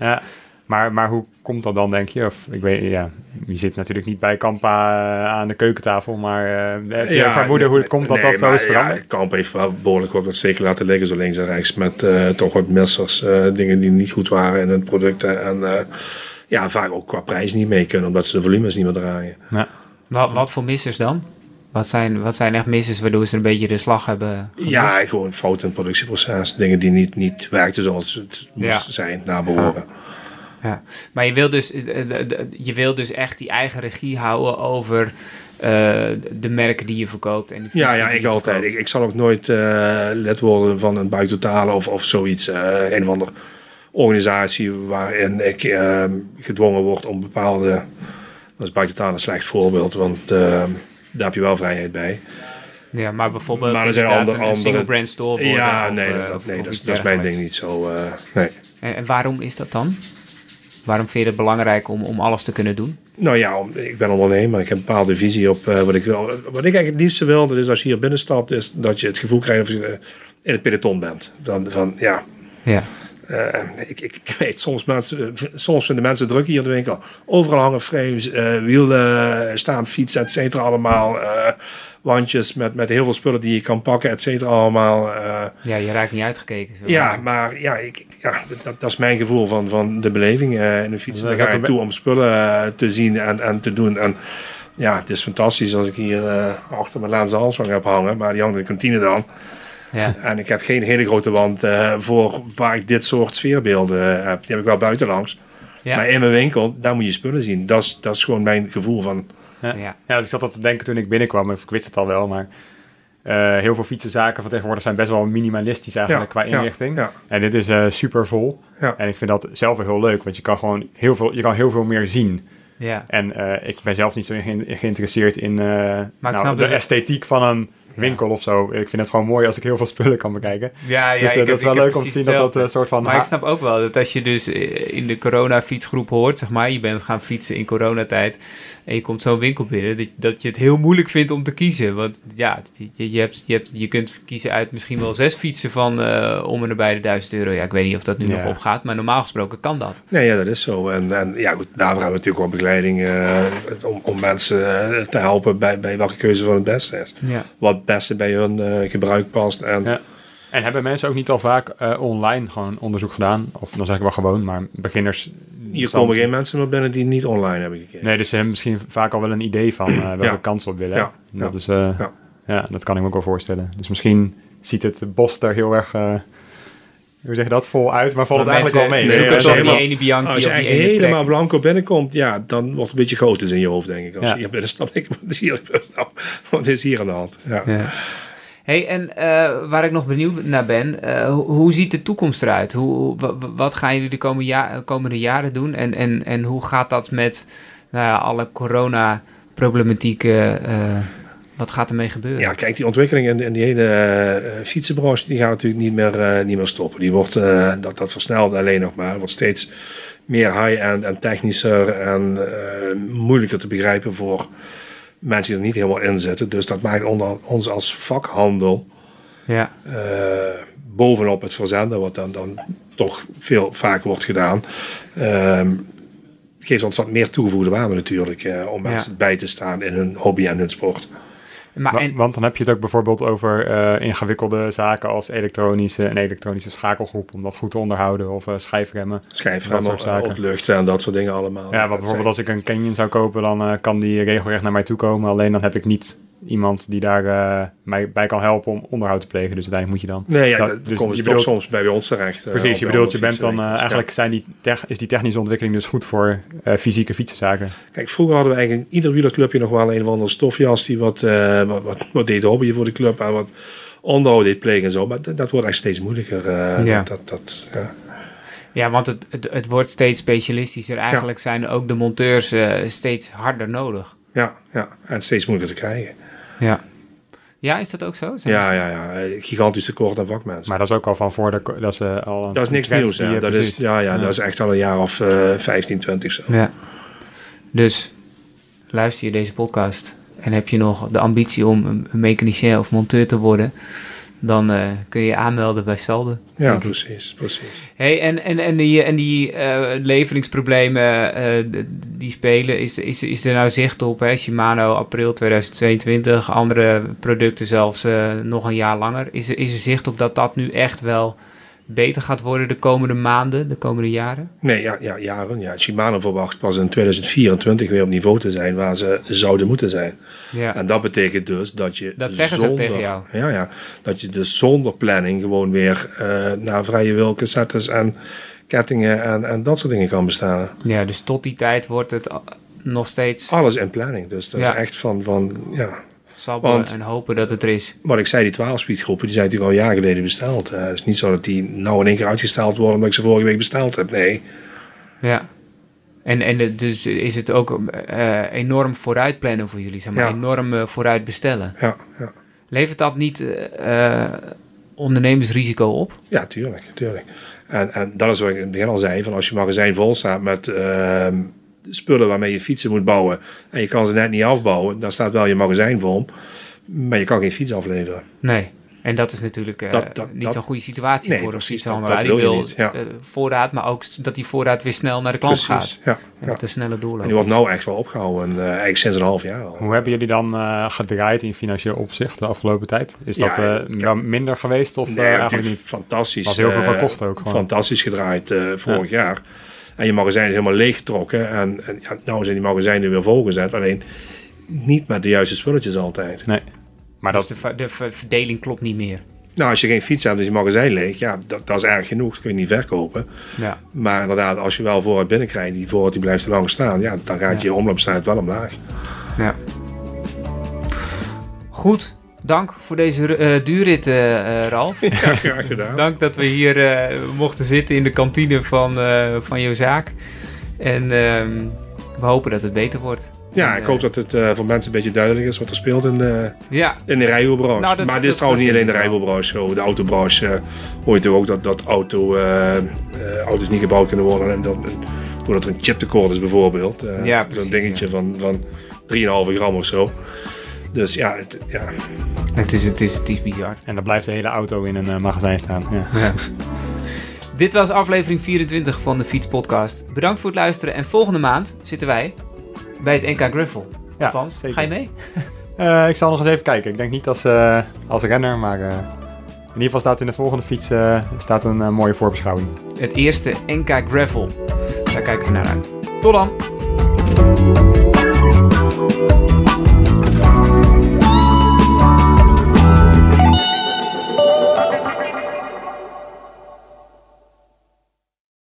Ja. Maar, maar hoe komt dat dan, denk je? Of, ik weet, ja, je zit natuurlijk niet bij Kampa aan de keukentafel, maar uh, heb je ja, vermoeden hoe het komt dat dat zo is veranderd? Ja, Kampa heeft wel behoorlijk wat dat zeker laten liggen, zo links en rechts, met uh, toch wat missers, uh, dingen die niet goed waren in hun producten. En ja, vaak ook qua prijs niet mee kunnen, omdat ze de volumes niet meer draaien. Ja. Wat, wat voor missers dan? Wat zijn, wat zijn echt missers waardoor ze een beetje de slag hebben gemist? Ja, gewoon fouten in het productieproces. Dingen die niet, niet werkten zoals het moest zijn naar behoren. Ja. Maar je wil, dus, eh, je wil dus echt die eigen regie houden over eh, de merken die je verkoopt. En de Ja, ja, ik altijd. verkoopt. Ik, ik zal ook nooit eh, lid worden van een buitentotale of, of zoiets. eh, een of andere organisatie waarin ik gedwongen word om bepaalde... Dat is buitentotale een slecht voorbeeld, want daar heb je wel vrijheid bij. Ja, maar bijvoorbeeld Maar er zijn andere- een andere- single brand store worden. ja, nee, dat, of- nee of dat, is, iets dat is mijn ding niet zo. nee. En, en waarom is dat dan? Waarom vind je het belangrijk om, om alles te kunnen doen? Nou ja, om- ik ben ondernemer. Ik heb een bepaalde visie op eh, wat ik wil. Wat ik eigenlijk het liefste wil, dat is als je hier binnenstapt, is dat je het gevoel krijgt of je eh, in het peloton bent. Van, van ja, Ja. eh, ik, ik, ik weet, soms, mensen, soms vinden mensen druk hier in de winkel. Overal hangen frames, wielen, staan fietsen, et cetera allemaal. Wandjes met, met heel veel spullen die je kan pakken, et cetera allemaal. eh. ja, je raakt niet uitgekeken. Zo. ja, maar ja, ik, ik- ja dat, dat is mijn gevoel van, van de beleving eh in de fiets. Daar ga ook toe om spullen eh, te zien en, en te doen. En ja, het is fantastisch als ik hier eh, achter mijn Lance Armstrong heb hangen. Maar die hangt in de kantine dan. Ja. En ik heb geen hele grote wand eh, voor waar ik dit soort sfeerbeelden heb. Die heb ik wel buitenlangs. Ja. Maar in mijn winkel, daar moet je spullen zien. Dat is, dat is gewoon mijn gevoel van... Ja. Ja. Ja, ik zat dat te denken toen ik binnenkwam. Of ik wist het al wel, maar... eh, heel veel fietsenzaken van tegenwoordig zijn best wel minimalistisch eigenlijk qua inrichting. Ja, En dit is eh, super vol. Ja. En ik vind dat zelf wel heel leuk, want je kan gewoon heel veel, je kan heel veel meer zien. ja. En eh, ik ben zelf niet zo ge- geïnteresseerd in eh, nou, de esthetiek van een winkel of zo. Ik vind het gewoon mooi als ik heel veel spullen kan bekijken. Ja, ja, dus ik heb- dat is wel leuk om te zien dat dat soort van... Maar ik snap ook wel dat als je dus in de corona-fietsgroep hoort, zeg maar, je bent gaan fietsen in coronatijd en je komt zo'n winkel binnen, dat, dat je het heel moeilijk vindt om te kiezen. Want ja, je, je, hebt, je, hebt, je kunt kiezen uit misschien wel zes fietsen van eh, om en nabij de 1000 euro. Ja, ik weet niet of dat nu Ja. nog opgaat, maar normaal gesproken kan dat. Nee, ja, dat is zo. En, en ja, goed, daarvoor hebben we natuurlijk wel begeleiding eh, om, om mensen eh, te helpen bij, bij welke keuze van het beste is. Ja. Wat het beste bij hun gebruik past. En, Ja. En hebben mensen ook niet al vaak eh, online gewoon onderzoek gedaan? Of dan zeg ik wel gewoon, maar beginners... Hier zal komen geen mensen meer binnen die niet online hebben gekeken. Nee, dus ze hebben misschien vaak al wel een idee van eh, welke Ja. ze op willen. Ja. Dat Ja. is, eh, Ja. ja. dat kan ik me ook wel voorstellen. Dus misschien ziet het bos er heel erg, hoe zeg je dat, vol uit, maar valt het eigenlijk wel mee. Nee, je toch die helemaal- ene Bianchi Als je of die ene helemaal Trek. blanco binnenkomt, ja, dan wordt het een beetje chaotisch in je hoofd, denk ik. Als Ja. je hier binnenstapt, denk ik, wat is hier, nou, wat is hier aan de hand? Ja. Hey, en eh, waar ik nog benieuwd naar ben, eh, hoe, ziet de toekomst eruit? Hoe, hoe- wa- wa- wat gaan jullie de komende, ja- komende jaren doen? En, en, en hoe gaat dat met nou ja, alle corona-problematiek? eh, wat gaat ermee gebeuren? Ja, kijk, die ontwikkeling in, in die hele fietsenbranche, die gaat natuurlijk niet meer, niet meer stoppen. Die wordt, dat, dat versnelt alleen nog maar. Wordt steeds meer high-end en technischer en moeilijker te begrijpen voor mensen die er niet helemaal in zitten. Dus dat maakt onder, ons als vakhandel Ja, eh, bovenop het verzenden, wat dan, dan toch veel vaker wordt gedaan, ehm, geeft ons wat meer toegevoegde waarde natuurlijk, eh, om Ja. mensen bij te staan in hun hobby en hun sport. Maar en, Want dan heb je het ook bijvoorbeeld over eh, ingewikkelde zaken als elektronische en elektronische schakelgroep, om dat goed te onderhouden, of eh, schijfremmen. Schijfremmen, soort zaken. opluchten en dat soort dingen allemaal. Ja, wat bijvoorbeeld als ik een Canyon zou kopen, dan eh, kan die regelrecht naar mij toe komen. Alleen dan heb ik niet iemand die daar eh, mij bij kan helpen om onderhoud te plegen. Dus uiteindelijk moet je dan... Nee, ja, dat- dat, dus komen ze je bedoelt- soms bij ons terecht. eh, Precies, je bedoelt, je bent dan eh, eigenlijk zijn die tech- is die technische ontwikkeling dus goed voor eh, fysieke fietsenzaken. Kijk, vroeger hadden we eigenlijk in ieder wielerclubje nog wel een of andere stofjas die wat, eh, wat, wat, wat deed hobby voor de club en wat onderhoud deed plegen en zo. Maar dat, dat wordt echt steeds moeilijker. eh, Ja. dat, dat, ja. ja, want het, het, het wordt steeds specialistischer. Eigenlijk zijn ook de monteurs eh, steeds harder nodig. Ja, ja, en steeds moeilijker te krijgen. Ja. Ja, is dat ook zo? Zijn Ja, ze- ja, ja. Gigantisch tekort aan vakmensen. Maar dat is ook al van voor de... Dat is, eh, al een dat is niks nieuws. Hè. Dat, is, ja, ja, Ja. dat is echt al een jaar of eh 15, 20 zo. Ja. Dus luister je deze podcast en heb je nog de ambitie om een een mechanicien of monteur te worden, dan eh, kun je je aanmelden bij Salde. Ja, precies, precies. Hey, en, en, en die, en die eh, leveringsproblemen eh, die spelen, is, is, is er nou zicht op? Hè? Shimano april 2022, andere producten zelfs eh, nog een jaar langer. Is, is er zicht op dat dat nu echt wel beter gaat worden de komende maanden, de komende jaren? Nee, ja, ja, jaren. Ja. Shimano verwacht pas in 2024 weer op niveau te zijn waar ze zouden moeten zijn. Ja. En dat betekent dus dat je Dat zeggen ze ook zonder, tegen jou. Ja, ja, dat je dus zonder planning gewoon weer eh, naar vrije wil cassettes en kettingen en, en dat soort dingen kan bestellen. Ja, dus tot die tijd wordt het nog steeds Alles in planning. Dus dat Ja. is echt van, van ja, sabbelen want- en hopen dat het er is. wat ik zei, die 12-speed groepen, die zijn natuurlijk al jaar geleden besteld. Eh, het is niet zo dat die nou in één keer uitgesteld worden omdat ik ze vorige week besteld heb. Nee. Ja. En, en dus is het ook eh, enorm vooruit plannen voor jullie, zeg maar, Ja. enorm eh, vooruit bestellen. Ja, ja. Levert dat niet ondernemersrisico op? ja tuurlijk, tuurlijk. En, en dat is wat ik in het begin al zei, van als je magazijn vol staat met ehm, spullen waarmee je fietsen moet bouwen en je kan ze net niet afbouwen, dan staat wel je magazijn vol, maar je kan geen fiets afleveren. Nee. En dat is natuurlijk eh, Dat- dat- niet zo'n goede situatie Nee, voor een fietshandelaar. dat- Die dat wil wil je niet, ja. eh, voorraad, maar ook dat die voorraad weer snel naar de klant gaat. Precies, ja. En ja. dat er sneller En doorloopt. die wordt nou echt wel opgehouden, eh, eigenlijk sinds een half jaar al. Hoe hebben jullie dan eh, gedraaid in financieel opzicht de afgelopen tijd? Is dat eh, wel minder geweest of Nee, eigenlijk niet? fantastisch. Was heel veel verkocht ook gewoon. Fantastisch gedraaid eh, vorig jaar. En je magazijn is helemaal leeggetrokken. En, en ja, nou zijn die magazijnen weer volgezet. Alleen niet met de juiste spulletjes altijd. Nee. Maar Dus dat, de, ver- de ver- verdeling klopt niet meer. Nou, als je geen fiets hebt is je magazijn leeg, ja, dat, dat is erg genoeg. Dat kun je niet verkopen. Ja. Maar inderdaad, als je wel voorraad binnenkrijgt, die voorraad die blijft te lang staan, ja, dan gaat je omloopsnelheid wel omlaag. ja. Goed. Dank voor deze eh, duurrit, eh, eh, Ralf. Ja, graag gedaan. Dank dat we hier mochten zitten in de kantine van, van jouw zaak. En ehm, we hopen dat het beter wordt. Ja, En, ik hoop dat het voor mensen een beetje duidelijk is wat er speelt in de, Ja, in de rijwielbranche. Nou, maar dit is trouwens niet alleen de rijwielbranche. zo. De autobranche hoor je toch ook dat, dat auto, auto's niet gebouwd kunnen worden. En dat, doordat er een chiptekort is bijvoorbeeld. Ja, precies, Zo'n dingetje ja. van, van 3,5 gram of zo. Dus ja, het, ja, het is, het is, het is bizar. en dan blijft de hele auto in een eh, magazijn staan. Ja. Dit was aflevering 24 van de Fiets Podcast. Bedankt voor het luisteren en volgende maand zitten wij bij het NK Gravel. Ja, Althans, zeker. ga je mee? Eh, ik zal nog eens even kijken. Ik denk niet als, eh, als renner, maar eh, in ieder geval staat in de volgende fiets eh, staat een mooie voorbeschouwing. Het eerste NK Gravel. Daar kijken we naar uit. Tot dan!